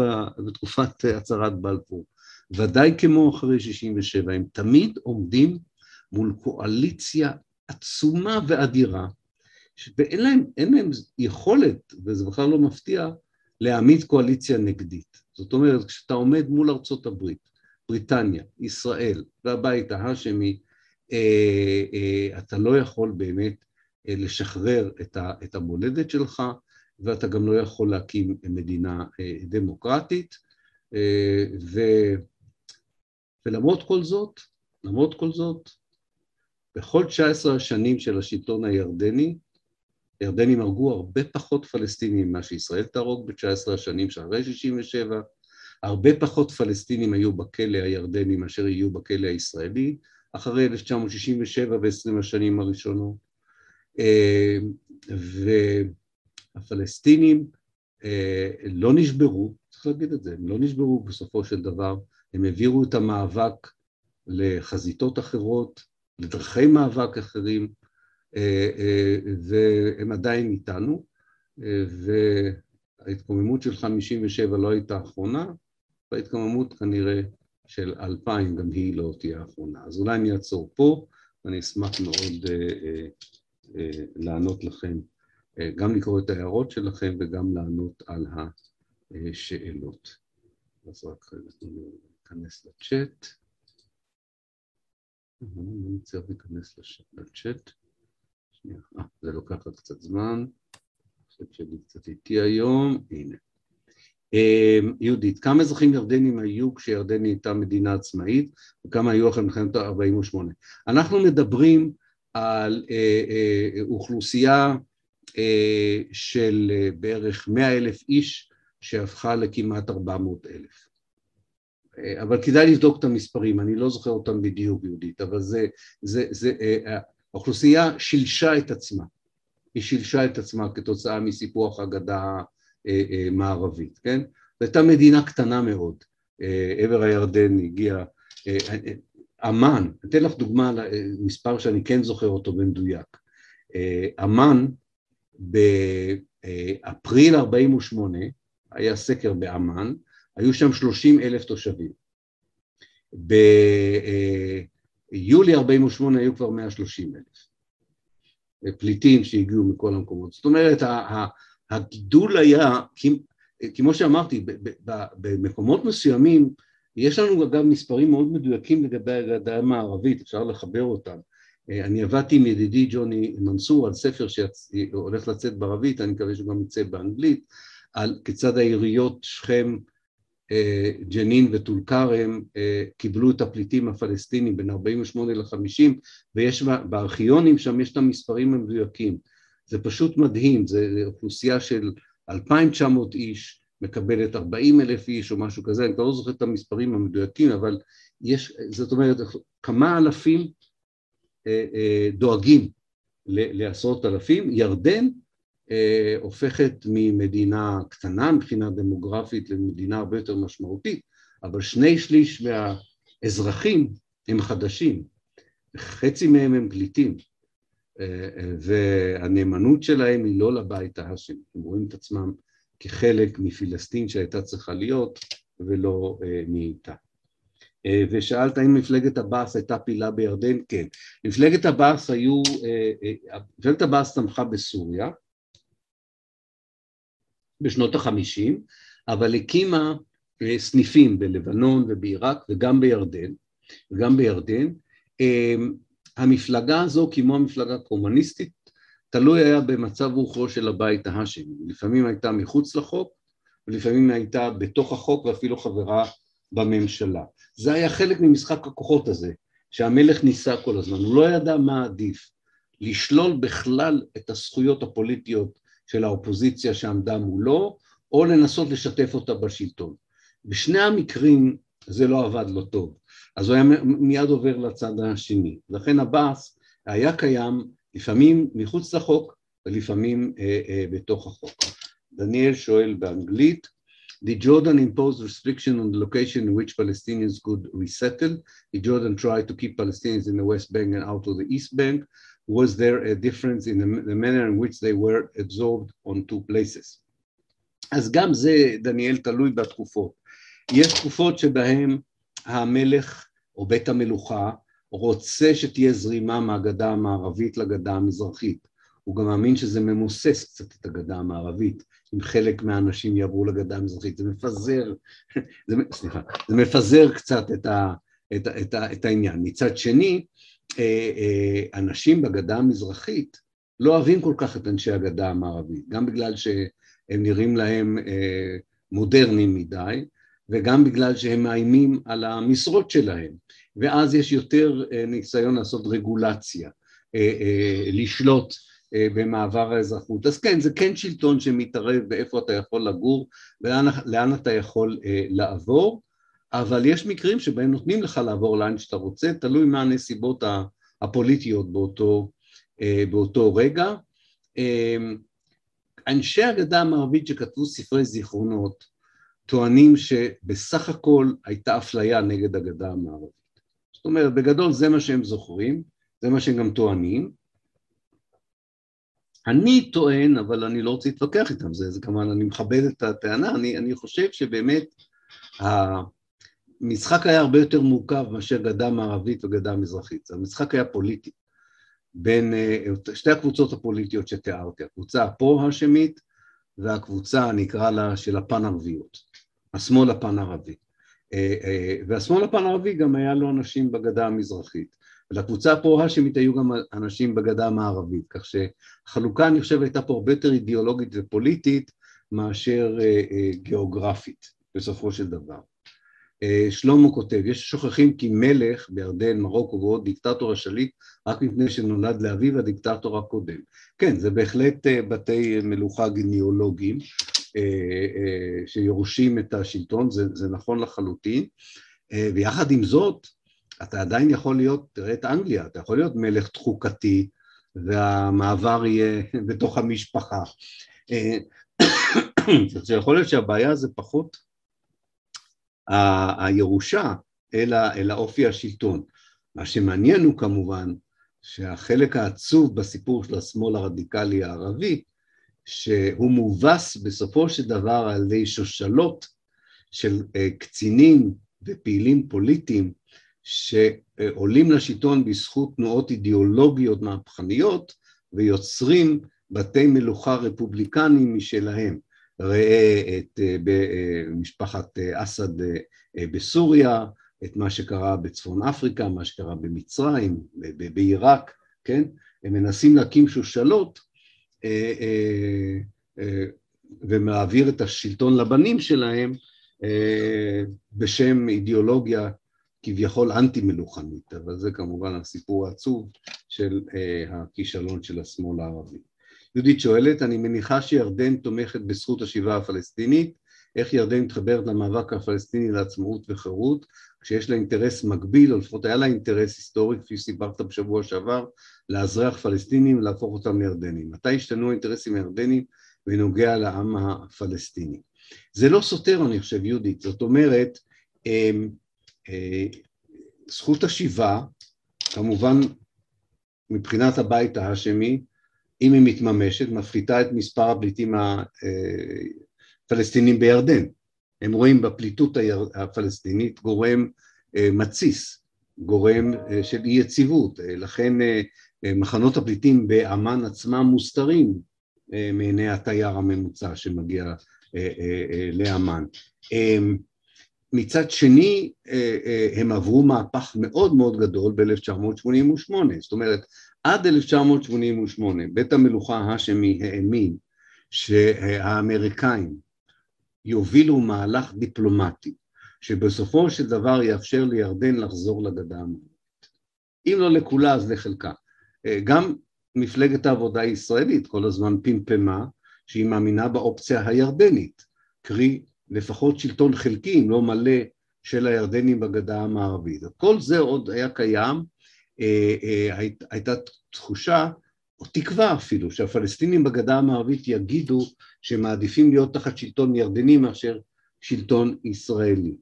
בתקופת הצהרת בלפור, ודאי כמו אחרי 67, הם תמיד עומדים מול קואליציה עצומה ואדירה, ואין להם, להם יכולת, וזה בכלל לא מפתיע, להעמיד קואליציה נגדית. זאת אומרת, כשאתה עומד מול ארצות הברית, בריטניה, ישראל והבית ההאשמי, אה, אה, אתה לא יכול באמת אה, לשחרר את, ה, את המולדת שלך, ואתה גם לא יכול להקים מדינה אה, דמוקרטית, אה, ו, ולמרות כל זאת, למרות כל זאת, בכל 19 השנים של השלטון הירדני, הירדנים הרגו הרבה פחות פלסטינים ממה שישראל תהרוג ב-19 השנים שאחרי 67, הרבה פחות פלסטינים היו בכלא הירדני מאשר יהיו בכלא הישראלי, אחרי 1967 ו-20 השנים הראשונות. אה, והפלסטינים אה, לא נשברו, צריך להגיד את זה, הם לא נשברו בסופו של דבר, הם העבירו את המאבק לחזיתות אחרות, לדרכי מאבק אחרים, אה, והם עדיין איתנו, וההתקוממות של 57 לא הייתה האחרונה, וההתקוממות כנראה של 2000 גם היא לא תהיה האחרונה. אז אולי אני אעצור פה, ואני אשמח מאוד לענות לכם, גם לקרוא את ההערות שלכם וגם לענות על השאלות. אז רק ניכנס לצ'אט. אני צריך להיכנס לצ'אט. שנייה, אה, זה לוקח עוד קצת זמן. הצ'אט שלי קצת איטי היום, הנה. יהודית, כמה אזרחים ירדנים היו כשירדן נהייתה מדינה עצמאית וכמה היו אחרי מלחמת ה-48? אנחנו מדברים על אה, אה, אוכלוסייה אה, של אה, בערך 100 אלף איש שהפכה לכמעט 400 אלף. אבל כדאי לבדוק את המספרים, אני לא זוכר אותם בדיוק יהודית, אבל זה, זה, זה, האוכלוסייה שילשה את עצמה, היא שילשה את עצמה כתוצאה מסיפוח הגדה המערבית, כן? זו הייתה מדינה קטנה מאוד, עבר הירדן הגיע, אמ"ן, אתן לך דוגמה למספר שאני כן זוכר אותו במדויק, אמ"ן באפריל 48' היה סקר באמ"ן, היו שם 30 אלף תושבים. ביולי 48' היו כבר 130 אלף. פליטים שהגיעו מכל המקומות. זאת אומרת, הגידול היה, כמו שאמרתי, במקומות מסוימים, יש לנו אגב מספרים מאוד מדויקים לגבי הגדה המערבית, אפשר לחבר אותם. אני עבדתי עם ידידי ג'וני מנסור על ספר שהולך לצאת בערבית, אני מקווה שהוא גם יצא באנגלית, על כיצד העיריות שכם, ג'נין וטול כרם קיבלו את הפליטים הפלסטינים בין 48 ל-50 ויש בארכיונים שם יש את המספרים המדויקים זה פשוט מדהים, זו אוכלוסייה של 2,900 איש, מקבלת 40 אלף איש או משהו כזה, אני כבר לא זוכר את המספרים המדויקים, אבל יש, זאת אומרת, כמה אלפים אה, אה, דואגים לעשרות אלפים. ירדן אה, הופכת ממדינה קטנה מבחינה דמוגרפית למדינה הרבה יותר משמעותית, אבל שני שליש מהאזרחים הם חדשים, חצי מהם הם פליטים. והנאמנות שלהם היא לא לבית ההאשמי, הם רואים את עצמם כחלק מפלסטין שהייתה צריכה להיות ולא נהייתה. ושאלת האם מפלגת עבאס הייתה פעילה בירדן? כן. מפלגת עבאס היו, מפלגת עבאס צמחה בסוריה בשנות החמישים, אבל הקימה סניפים בלבנון ובעיראק וגם בירדן, וגם בירדן, המפלגה הזו, כמו המפלגה הקומוניסטית, תלוי היה במצב רוחו של הבית ההאשמי. לפעמים הייתה מחוץ לחוק, ולפעמים הייתה בתוך החוק ואפילו חברה בממשלה. זה היה חלק ממשחק הכוחות הזה, שהמלך ניסה כל הזמן. הוא לא ידע מה עדיף, לשלול בכלל את הזכויות הפוליטיות של האופוזיציה שעמדה מולו, או לנסות לשתף אותה בשלטון. בשני המקרים זה לא עבד לו טוב. אז הוא היה מיד עובר לצד השני. לכן עבאס היה קיים לפעמים מחוץ לחוק ולפעמים אה, אה, בתוך החוק. דניאל שואל באנגלית, Did Jordan impose restriction on the location in which Palestinians could resettle? Did Jordan try to keep Palestinians in the West Bank and out of the East Bank? Was there a difference in the, the manner in which they were absorbed on two places? אז גם זה, דניאל, תלוי בתקופות. יש תקופות שבהן המלך או בית המלוכה רוצה שתהיה זרימה מהגדה המערבית לגדה המזרחית. הוא גם מאמין שזה ממוסס קצת את הגדה המערבית, אם חלק מהאנשים יעברו לגדה המזרחית. זה מפזר, [laughs] זה, סליחה, זה מפזר קצת את, ה, את, את, ה, את העניין. מצד שני, אה, אה, אנשים בגדה המזרחית לא אוהבים כל כך את אנשי הגדה המערבית, גם בגלל שהם נראים להם אה, מודרניים מדי, וגם בגלל שהם מאיימים על המשרות שלהם, ואז יש יותר ניסיון לעשות רגולציה, לשלוט במעבר האזרחות. אז כן, זה כן שלטון שמתערב באיפה אתה יכול לגור ולאן אתה יכול לעבור, אבל יש מקרים שבהם נותנים לך לעבור לאן שאתה רוצה, תלוי מה הנסיבות הפוליטיות באותו, באותו רגע. אנשי הגדה המערבית שכתבו ספרי זיכרונות טוענים שבסך הכל הייתה אפליה נגד הגדה המערבית. זאת אומרת, בגדול זה מה שהם זוכרים, זה מה שהם גם טוענים. אני טוען, אבל אני לא רוצה להתווכח איתם, זה, זה כמובן, אני מכבד את הטענה, אני, אני חושב שבאמת המשחק היה הרבה יותר מורכב מאשר גדה מערבית וגדה מזרחית, המשחק היה פוליטי בין שתי הקבוצות הפוליטיות שתיארתי, הקבוצה הפרו-האשמית והקבוצה, נקרא לה, של הפן-ערביות. השמאל הפן ערבי. והשמאל הפן ערבי גם היה לו אנשים בגדה המזרחית. ולקבוצה הפרו-האשמית היו גם אנשים בגדה המערבית, כך שהחלוקה אני חושב הייתה פה הרבה יותר אידיאולוגית ופוליטית מאשר גיאוגרפית בסופו של דבר. שלמה כותב, יש שוכחים כי מלך בירדן, מרוקו ועוד דיקטטור השליט רק מפני שנולד לאביו הדיקטטור הקודם. כן, זה בהחלט בתי מלוכה גניאולוגיים, שיורשים את השלטון, זה, זה נכון לחלוטין, ויחד עם זאת, אתה עדיין יכול להיות, תראה את אנגליה, אתה יכול להיות מלך תחוקתי, והמעבר יהיה [laughs] בתוך המשפחה. זה [coughs] יכול להיות שהבעיה זה פחות הירושה, אלא, אלא אופי השלטון. מה שמעניין הוא כמובן שהחלק העצוב בסיפור של השמאל הרדיקלי הערבי, שהוא מובס בסופו של דבר על ידי שושלות של קצינים ופעילים פוליטיים שעולים לשלטון בזכות תנועות אידיאולוגיות מהפכניות ויוצרים בתי מלוכה רפובליקניים משלהם. ראה את משפחת אסד בסוריה, את מה שקרה בצפון אפריקה, מה שקרה במצרים, בעיראק, כן? הם מנסים להקים שושלות אה, אה, אה, ומעביר את השלטון לבנים שלהם אה, בשם אידיאולוגיה כביכול אנטי מלוכנית, אבל זה כמובן הסיפור העצוב של אה, הכישלון של השמאל הערבי. יהודית שואלת, אני מניחה שירדן תומכת בזכות השיבה הפלסטינית, איך ירדן מתחברת למאבק הפלסטיני לעצמאות וחירות, כשיש לה אינטרס מקביל, או לפחות היה לה אינטרס היסטורי, כפי שסיפרת בשבוע שעבר, לאזרח פלסטינים ולהפוך אותם לירדנים. מתי השתנו האינטרסים הירדנים בנוגע לעם הפלסטיני? זה לא סותר, אני חושב, יהודית, זאת אומרת, אמ, אה, זכות השיבה, כמובן מבחינת הבית ההאשמי, אם היא מתממשת, מפחיתה את מספר הפליטים הפלסטינים בירדן. הם רואים בפליטות הפלסטינית גורם אה, מתסיס, גורם אה, של אי יציבות, לכן מחנות הפליטים באמ"ן עצמם מוסתרים מעיני התייר הממוצע שמגיע לאמ"ן. מצד שני אה, אה, הם עברו מהפך מאוד מאוד גדול ב-1988, זאת אומרת עד 1988 בית המלוכה ההאשמי האמין שהאמריקאים יובילו מהלך דיפלומטי שבסופו של דבר יאפשר לירדן לחזור לגדה המערבית. אם לא לכולה אז לחלקה. אה, גם מפלגת העבודה הישראלית כל הזמן פמפמה שהיא מאמינה באופציה הירדנית, קרי לפחות שלטון חלקי, אם לא מלא, של הירדנים בגדה המערבית. כל זה עוד היה קיים, אה, אה, הייתה תחושה, או תקווה אפילו, שהפלסטינים בגדה המערבית יגידו שהם מעדיפים להיות תחת שלטון ירדני מאשר שלטון ישראלי.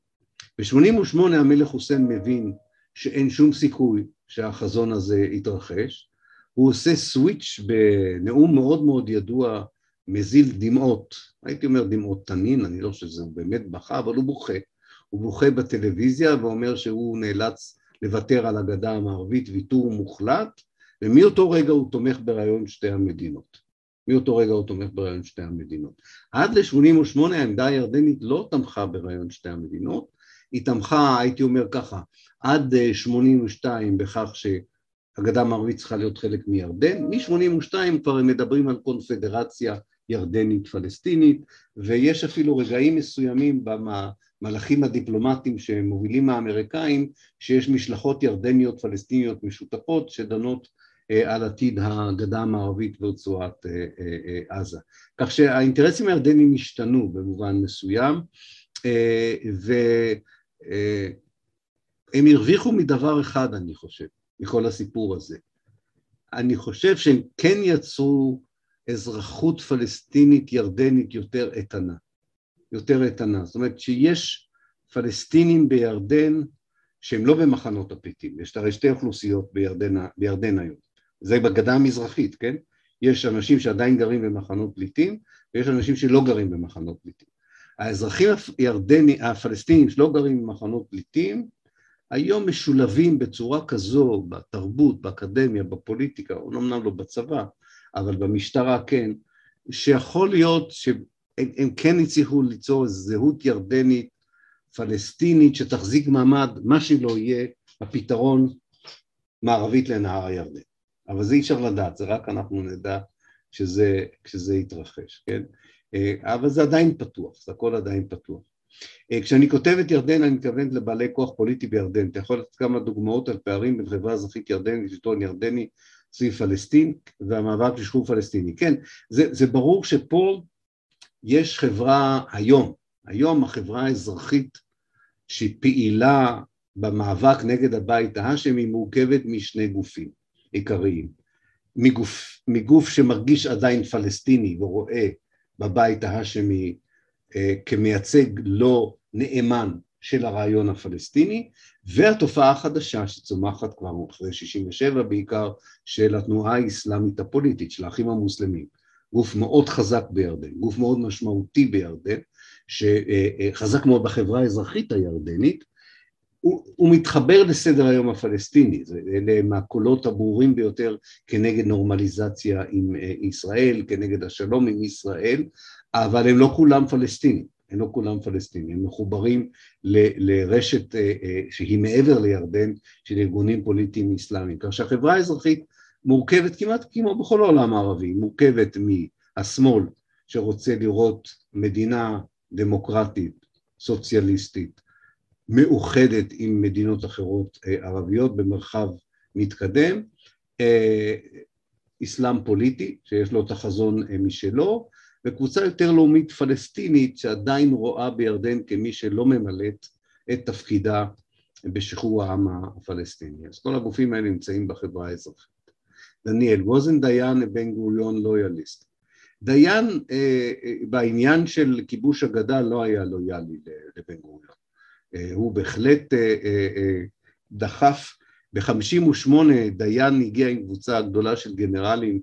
ב-88 המלך חוסיין מבין שאין שום סיכוי שהחזון הזה יתרחש, הוא עושה סוויץ' בנאום מאוד מאוד ידוע מזיל דמעות, הייתי אומר דמעות תנין, אני לא חושב שזה באמת בכה, אבל הוא בוכה. הוא בוכה בטלוויזיה ואומר שהוא נאלץ לוותר על הגדה המערבית ויתור מוחלט, ומאותו רגע הוא תומך ברעיון שתי המדינות. מאותו רגע הוא תומך ברעיון שתי המדינות. עד ל-88 העמדה הירדנית לא תמכה ברעיון שתי המדינות, היא תמכה, הייתי אומר ככה, עד 82 בכך שהגדה המערבית צריכה להיות חלק מירדן, מ-82 כבר הם מדברים על קונפדרציה ירדנית פלסטינית ויש אפילו רגעים מסוימים במהלכים הדיפלומטיים שמובילים האמריקאים שיש משלחות ירדניות פלסטיניות משותפות שדנות אה, על עתיד הגדה המערבית ורצועת אה, אה, עזה. כך שהאינטרסים הירדניים השתנו במובן מסוים והם הרוויחו מדבר אחד אני חושב, מכל הסיפור הזה. אני חושב שהם כן יצרו אזרחות פלסטינית ירדנית יותר איתנה, יותר איתנה. זאת אומרת שיש פלסטינים בירדן שהם לא במחנות הפליטים, יש הרי שתי אוכלוסיות בירדן, בירדן היום, זה בגדה המזרחית, כן? יש אנשים שעדיין גרים במחנות פליטים ויש אנשים שלא גרים במחנות פליטים. האזרחים הירדני, הפלסטינים שלא גרים במחנות פליטים היום משולבים בצורה כזו בתרבות, באקדמיה, בפוליטיקה, אמנם לא בצבא, אבל במשטרה כן, שיכול להיות שהם כן הצליחו ליצור זהות ירדנית פלסטינית שתחזיק מעמד, מה שלא יהיה, הפתרון מערבית לנהר הירדן. אבל זה אי אפשר לדעת, זה רק אנחנו נדע שזה, כשזה יתרחש, כן? אה, אבל זה עדיין פתוח, זה הכל עדיין פתוח. אה, כשאני כותב את ירדן אני מתכוונת לבעלי כוח פוליטי בירדן, אתה יכול לתת כמה דוגמאות על פערים בין חברה אזרחית ירדנית ושלטון ירדני סביב פלסטין והמאבק לשחרור פלסטיני. כן, זה, זה ברור שפה יש חברה היום, היום החברה האזרחית שהיא פעילה במאבק נגד הבית ההאשמי מורכבת משני גופים עיקריים. מגוף, מגוף שמרגיש עדיין פלסטיני ורואה בבית ההאשמי אה, כמייצג לא נאמן של הרעיון הפלסטיני, והתופעה החדשה שצומחת כבר אחרי 67' בעיקר, של התנועה האסלאמית הפוליטית, של האחים המוסלמים. גוף מאוד חזק בירדן, גוף מאוד משמעותי בירדן, שחזק מאוד בחברה האזרחית הירדנית, הוא, הוא מתחבר לסדר היום הפלסטיני, אלה הם הקולות הברורים ביותר כנגד נורמליזציה עם אה, ישראל, כנגד השלום עם ישראל, אבל הם לא כולם פלסטינים. הם לא כולם פלסטינים, הם מחוברים ל, לרשת אה, אה, שהיא מעבר לירדן של ארגונים פוליטיים אסלאמיים, כך שהחברה האזרחית מורכבת כמעט כמו בכל העולם הערבי, מורכבת מהשמאל שרוצה לראות מדינה דמוקרטית, סוציאליסטית, מאוחדת עם מדינות אחרות אה, ערביות במרחב מתקדם, אה, אסלאם פוליטי שיש לו את החזון אה, משלו, וקבוצה יותר לאומית פלסטינית שעדיין רואה בירדן כמי שלא ממלאת את תפקידה בשחרור העם הפלסטיני. אז כל הגופים האלה נמצאים בחברה האזרחית. דניאל, ווזן דיין בן גוריון לויאליסט. דיין אה, בעניין של כיבוש הגדה לא היה לויאלי לבן גוריון. אה, הוא בהחלט אה, אה, דחף, ב-58 דיין הגיע עם קבוצה גדולה של גנרלים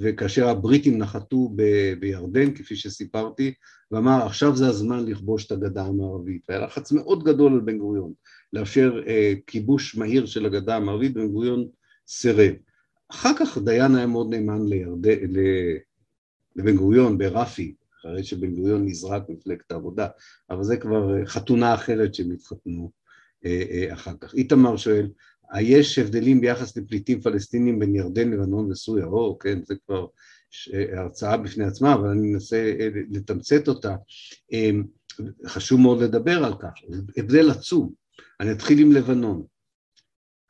וכאשר הבריטים נחתו ב- בירדן, כפי שסיפרתי, ואמר עכשיו זה הזמן לכבוש את הגדה המערבית. והיה לחץ מאוד גדול על בן גוריון לאפשר אה, כיבוש מהיר של הגדה המערבית, בן גוריון סירב. אחר כך דיין היה מאוד נאמן לירד... לבן גוריון ברפי, אחרי שבן גוריון נזרק מפלגת העבודה, אבל זה כבר אה, חתונה אחרת שהם התחתנו אה, אה, אחר כך. איתמר שואל, יש הבדלים ביחס לפליטים פלסטינים בין ירדן, לבנון וסוריה? או, כן, זה כבר הרצאה בפני עצמה, אבל אני מנסה לתמצת אותה. חשוב מאוד לדבר על כך, הבדל עצום. אני אתחיל עם לבנון.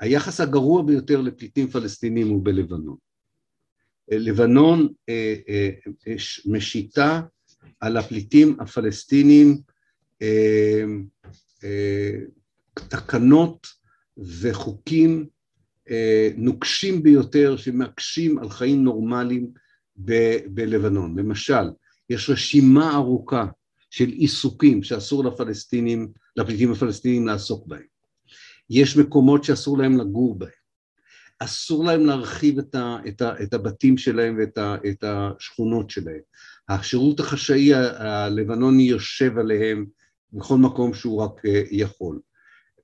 היחס הגרוע ביותר לפליטים פלסטינים הוא בלבנון. לבנון משיתה על הפליטים הפלסטינים אה, תקנות וחוקים נוקשים ביותר שמקשים על חיים נורמליים ב- בלבנון. למשל, יש רשימה ארוכה של עיסוקים שאסור לפלסטינים, לפליטים הפלסטינים לעסוק בהם. יש מקומות שאסור להם לגור בהם. אסור להם להרחיב את, ה, את, ה, את הבתים שלהם ואת ה, את השכונות שלהם. השירות החשאי הלבנוני יושב עליהם בכל מקום שהוא רק אה, יכול.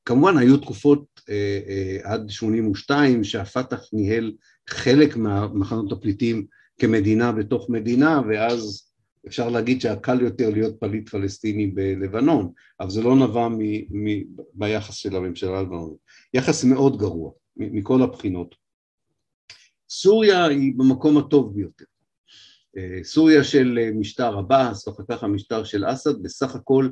כמובן היו תקופות אה, אה, עד 82 שהפת"ח ניהל חלק מהמחנות הפליטים כמדינה בתוך מדינה ואז אפשר להגיד שהיה קל יותר להיות פליט פלסטיני בלבנון, אבל זה לא נבע מ, מ, ביחס של הממשלה הלבנונית. יחס מאוד גרוע. מכל הבחינות. סוריה היא במקום הטוב ביותר. אה, סוריה של אה, משטר עבאס ואחר כך המשטר של אסד בסך הכל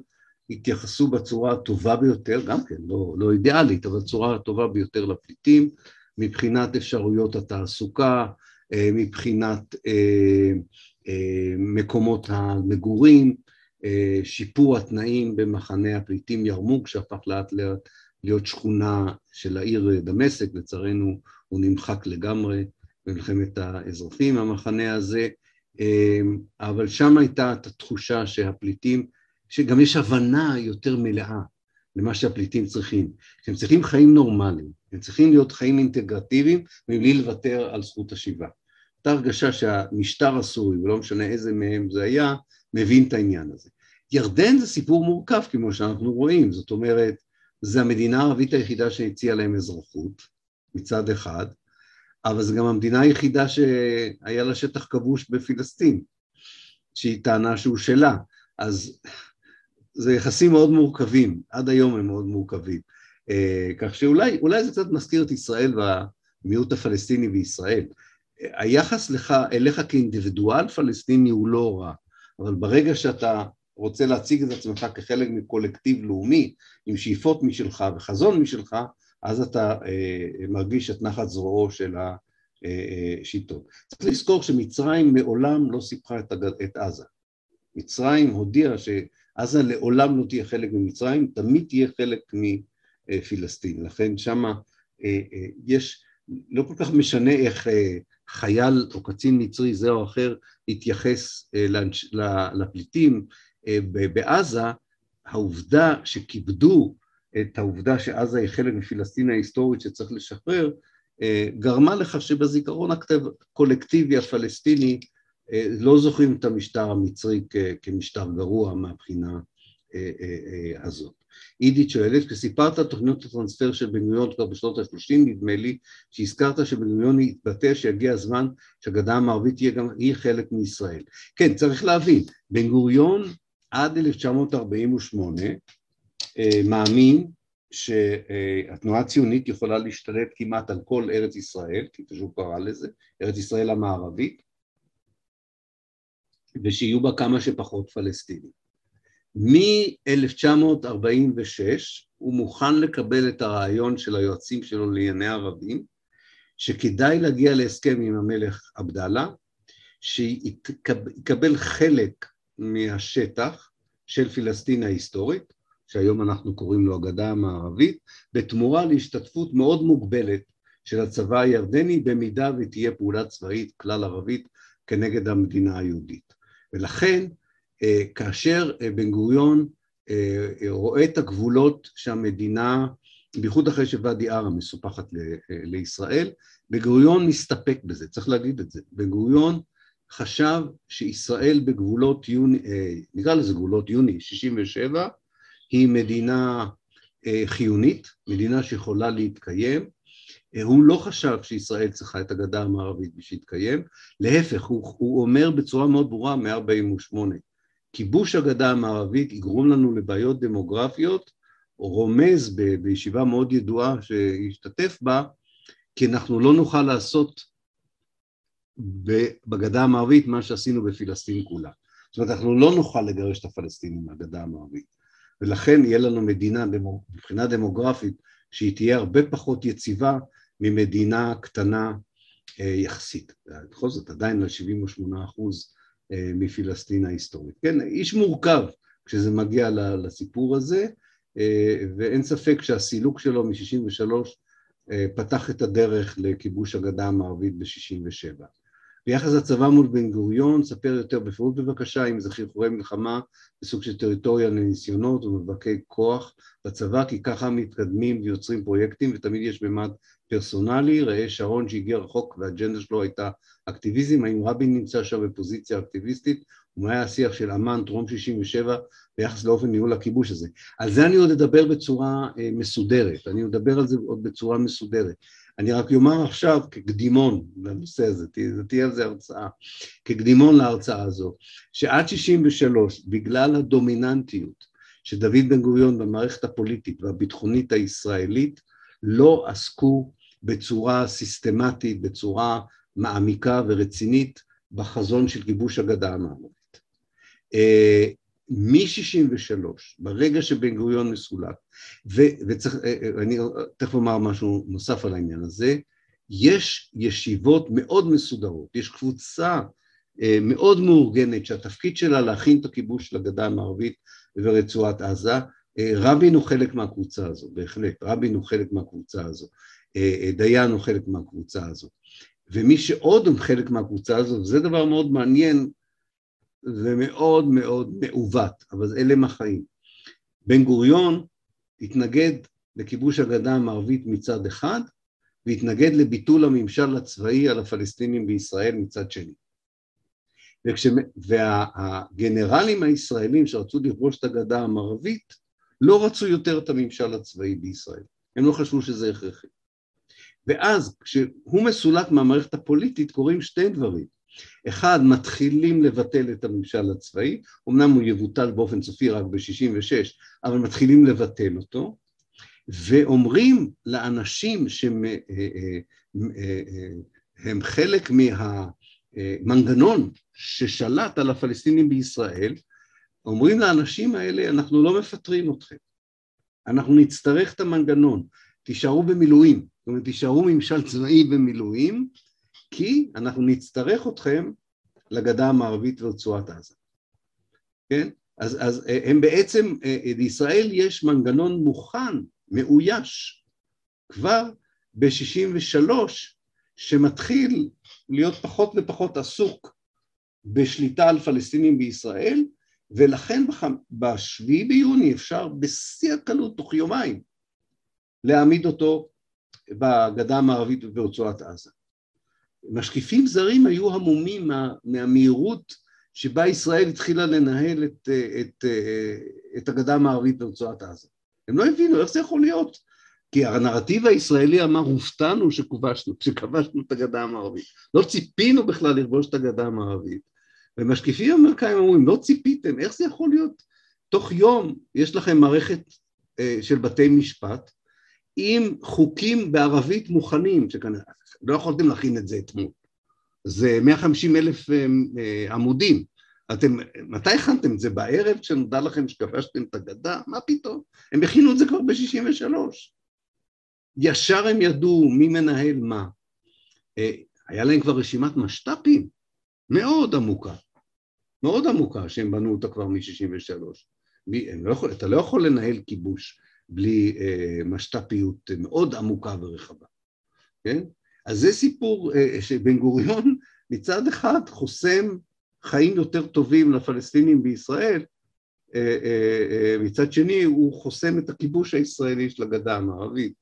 התייחסו בצורה הטובה ביותר, גם כן לא, לא אידיאלית, אבל בצורה הטובה ביותר לפליטים מבחינת אפשרויות התעסוקה, אה, מבחינת מקומות המגורים, שיפור התנאים במחנה הפליטים ירמוק שהפך לאט לאט להיות שכונה של העיר דמשק, לצערנו הוא נמחק לגמרי במלחמת האזרחים, המחנה הזה, אבל שם הייתה את התחושה שהפליטים, שגם יש הבנה יותר מלאה למה שהפליטים צריכים, שהם צריכים חיים נורמליים, הם צריכים להיות חיים אינטגרטיביים מבלי לוותר על זכות השיבה. הייתה הרגשה שהמשטר הסורי, ולא משנה איזה מהם זה היה, מבין את העניין הזה. ירדן זה סיפור מורכב כמו שאנחנו רואים, זאת אומרת, זה המדינה הערבית היחידה שהציעה להם אזרחות, מצד אחד, אבל זו גם המדינה היחידה שהיה לה שטח כבוש בפילסטין, שהיא טענה שהוא שלה, אז זה יחסים מאוד מורכבים, עד היום הם מאוד מורכבים, אה, כך שאולי זה קצת מזכיר את ישראל והמיעוט הפלסטיני בישראל. היחס לך, אליך כאינדיבידואל פלסטיני הוא לא רע, אבל ברגע שאתה רוצה להציג את עצמך כחלק מקולקטיב לאומי עם שאיפות משלך וחזון משלך, אז אתה אה, מרגיש את נחת זרועו של השיטות. צריך לזכור שמצרים מעולם לא סיפחה את. את עזה. מצרים הודיעה שעזה לעולם לא תהיה חלק ממצרים, תמיד תהיה חלק מפילסטין. לכן שמה אה, אה, יש, לא כל כך משנה איך אה, חייל או קצין מצרי זה או אחר יתייחס אה, לפליטים, אה, בעזה, העובדה שכיבדו את העובדה שעזה היא חלק מפלסטין ההיסטורית שצריך לשחרר, אה, גרמה לכך שבזיכרון הקולקטיבי הפלסטיני אה, לא זוכרים את המשטר המצרי כמשטר גרוע מהבחינה הזאת. עידית שואלת, כשסיפרת על תוכניות הטרנספר של בן גוריון כבר בשנות ה-30, נדמה לי שהזכרת שבן גוריון התבטא שיגיע הזמן שהגדה המערבית תהיה גם היא חלק מישראל. כן, צריך להבין, בן גוריון עד 1948 אה, מאמין שהתנועה הציונית יכולה להשתלט כמעט על כל ארץ ישראל, כי פשוט קרא לזה, ארץ ישראל המערבית, ושיהיו בה כמה שפחות פלסטינים. מ-1946 הוא מוכן לקבל את הרעיון של היועצים שלו לענייני ערבים, שכדאי להגיע להסכם עם המלך עבדאללה, שיקבל חלק מהשטח של פלסטין ההיסטורית, שהיום אנחנו קוראים לו הגדה המערבית, בתמורה להשתתפות מאוד מוגבלת של הצבא הירדני במידה ותהיה פעולה צבאית כלל ערבית כנגד המדינה היהודית. ולכן אה, כאשר אה, בן גוריון אה, רואה את הגבולות שהמדינה, בייחוד אחרי שוואדי ערה מסופחת לישראל, בן גוריון מסתפק בזה, צריך להגיד את זה. בן גוריון חשב שישראל בגבולות יוני, נקרא לזה גבולות יוני 67, היא מדינה חיונית, מדינה שיכולה להתקיים. הוא לא חשב שישראל צריכה את הגדה המערבית בשביל להתקיים, להפך, הוא, הוא אומר בצורה מאוד ברורה מ-48, כיבוש הגדה המערבית יגרום לנו לבעיות דמוגרפיות, או רומז ב, בישיבה מאוד ידועה שהשתתף בה, כי אנחנו לא נוכל לעשות בגדה המערבית מה שעשינו בפלסטין כולה. זאת אומרת, אנחנו לא נוכל לגרש את הפלסטינים מהגדה המערבית, ולכן יהיה לנו מדינה מבחינה דמוגרפית שהיא תהיה הרבה פחות יציבה ממדינה קטנה אה, יחסית. בכל זאת, עדיין על 78 אחוז אה, מפלסטין ההיסטורית. כן, איש מורכב כשזה מגיע לסיפור הזה, אה, ואין ספק שהסילוק שלו מ-63 אה, פתח את הדרך לכיבוש הגדה המערבית ב-67. ביחס לצבא מול בן גוריון, ספר יותר בפירוט בבקשה אם זה חרחורי מלחמה בסוג של טריטוריה לניסיונות ומאבקי כוח בצבא, כי ככה מתקדמים ויוצרים פרויקטים ותמיד יש ממד פרסונלי, ראה שרון שהגיע רחוק והאג'נדה שלו הייתה אקטיביזם, האם רבין נמצא שם בפוזיציה אקטיביסטית, ומה היה השיח של אמ"ן טרום 67 ביחס לאופן ניהול הכיבוש הזה. על זה אני עוד אדבר בצורה אה, מסודרת, אני אדבר על זה עוד בצורה מסודרת. אני רק אומר עכשיו כקדימון לנושא הזה, תהיה על זה הרצאה, כקדימון להרצאה הזו, שעד 63, בגלל הדומיננטיות שדוד בן גוריון במערכת הפוליטית והביטחונית הישראלית, לא עסקו בצורה סיסטמטית, בצורה מעמיקה ורצינית בחזון של גיבוש הגדה המערבית. אה, מ-63, ברגע שבן גוריון מסולק, וצריך, אה, אה, אני תכף אומר משהו נוסף על העניין הזה, יש ישיבות מאוד מסודרות, יש קבוצה מאוד מאורגנת שהתפקיד שלה להכין את הכיבוש של הגדה המערבית ורצועת עזה, רבין הוא חלק מהקבוצה הזו, בהחלט, רבין הוא חלק מהקבוצה הזו, דיין הוא חלק מהקבוצה הזו. ומי שעוד הוא חלק מהקבוצה הזו, וזה דבר מאוד מעניין ומאוד מאוד מעוות, אבל אלה החיים. בן גוריון התנגד לכיבוש הגדה המערבית מצד אחד, והתנגד לביטול הממשל הצבאי על הפלסטינים בישראל מצד שני. וכש... והגנרלים הישראלים שרצו לכבוש את הגדה המערבית לא רצו יותר את הממשל הצבאי בישראל, הם לא חשבו שזה הכרחי. ואז כשהוא מסולק מהמערכת הפוליטית קורים שתי דברים. אחד, מתחילים לבטל את הממשל הצבאי, אמנם הוא יבוטל באופן סופי רק ב-66, אבל מתחילים לבטל אותו, ואומרים לאנשים שהם אה, אה, אה, חלק מהמנגנון ששלט על הפלסטינים בישראל, אומרים לאנשים האלה, אנחנו לא מפטרים אתכם, אנחנו נצטרך את המנגנון, תישארו במילואים, זאת אומרת תישארו ממשל צבאי במילואים, כי אנחנו נצטרך אתכם לגדה המערבית ורצועת עזה. כן? אז, אז אה, הם בעצם, אה, אה, לישראל יש מנגנון מוכן, מאויש, כבר ב-63, שמתחיל להיות פחות ופחות עסוק בשליטה על פלסטינים בישראל, ולכן בשביעי ביוני אפשר בשיא הקלות, תוך יומיים, להעמיד אותו בגדה המערבית וברצועת עזה. משקיפים זרים היו המומים מה, מהמהירות שבה ישראל התחילה לנהל את, את, את הגדה המערבית ברצועת עזה. הם לא הבינו איך זה יכול להיות, כי הנרטיב הישראלי אמר הופתענו שכבשנו, שכבשנו את הגדה המערבית, לא ציפינו בכלל לכבוש את הגדה המערבית. ומשקיפים אמריקאים אומרים לא ציפיתם, איך זה יכול להיות? תוך יום יש לכם מערכת של בתי משפט עם חוקים בערבית מוכנים, שכנראה לא יכולתם להכין את זה אתמול. זה 150 אלף עמודים. אתם, מתי הכנתם את זה? בערב כשנודע לכם שכבשתם את הגדה? מה פתאום? הם הכינו את זה כבר ב-63. ישר הם ידעו מי מנהל מה. היה להם כבר רשימת משת"פים מאוד עמוקה, מאוד עמוקה, שהם בנו אותה כבר מ-63. לא אתה לא יכול לנהל כיבוש בלי אה, משת"פיות מאוד עמוקה ורחבה, כן? אז זה סיפור אה, שבן גוריון מצד אחד חוסם חיים יותר טובים לפלסטינים בישראל, אה, אה, אה, מצד שני הוא חוסם את הכיבוש הישראלי של הגדה המערבית,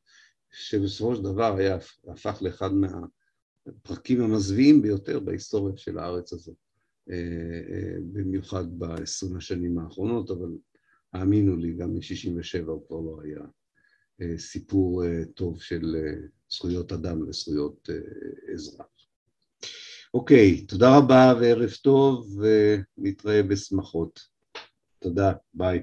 שבסופו של דבר היה, הפך לאחד מהפרקים המזוויעים ביותר בהיסטוריה של הארץ הזאת, במיוחד בעשרים השנים האחרונות, אבל האמינו לי, גם מ-67' הוא כבר לא היה סיפור טוב של זכויות אדם וזכויות אזרח. אוקיי, תודה רבה וערב טוב, ונתראה בשמחות. תודה, ביי.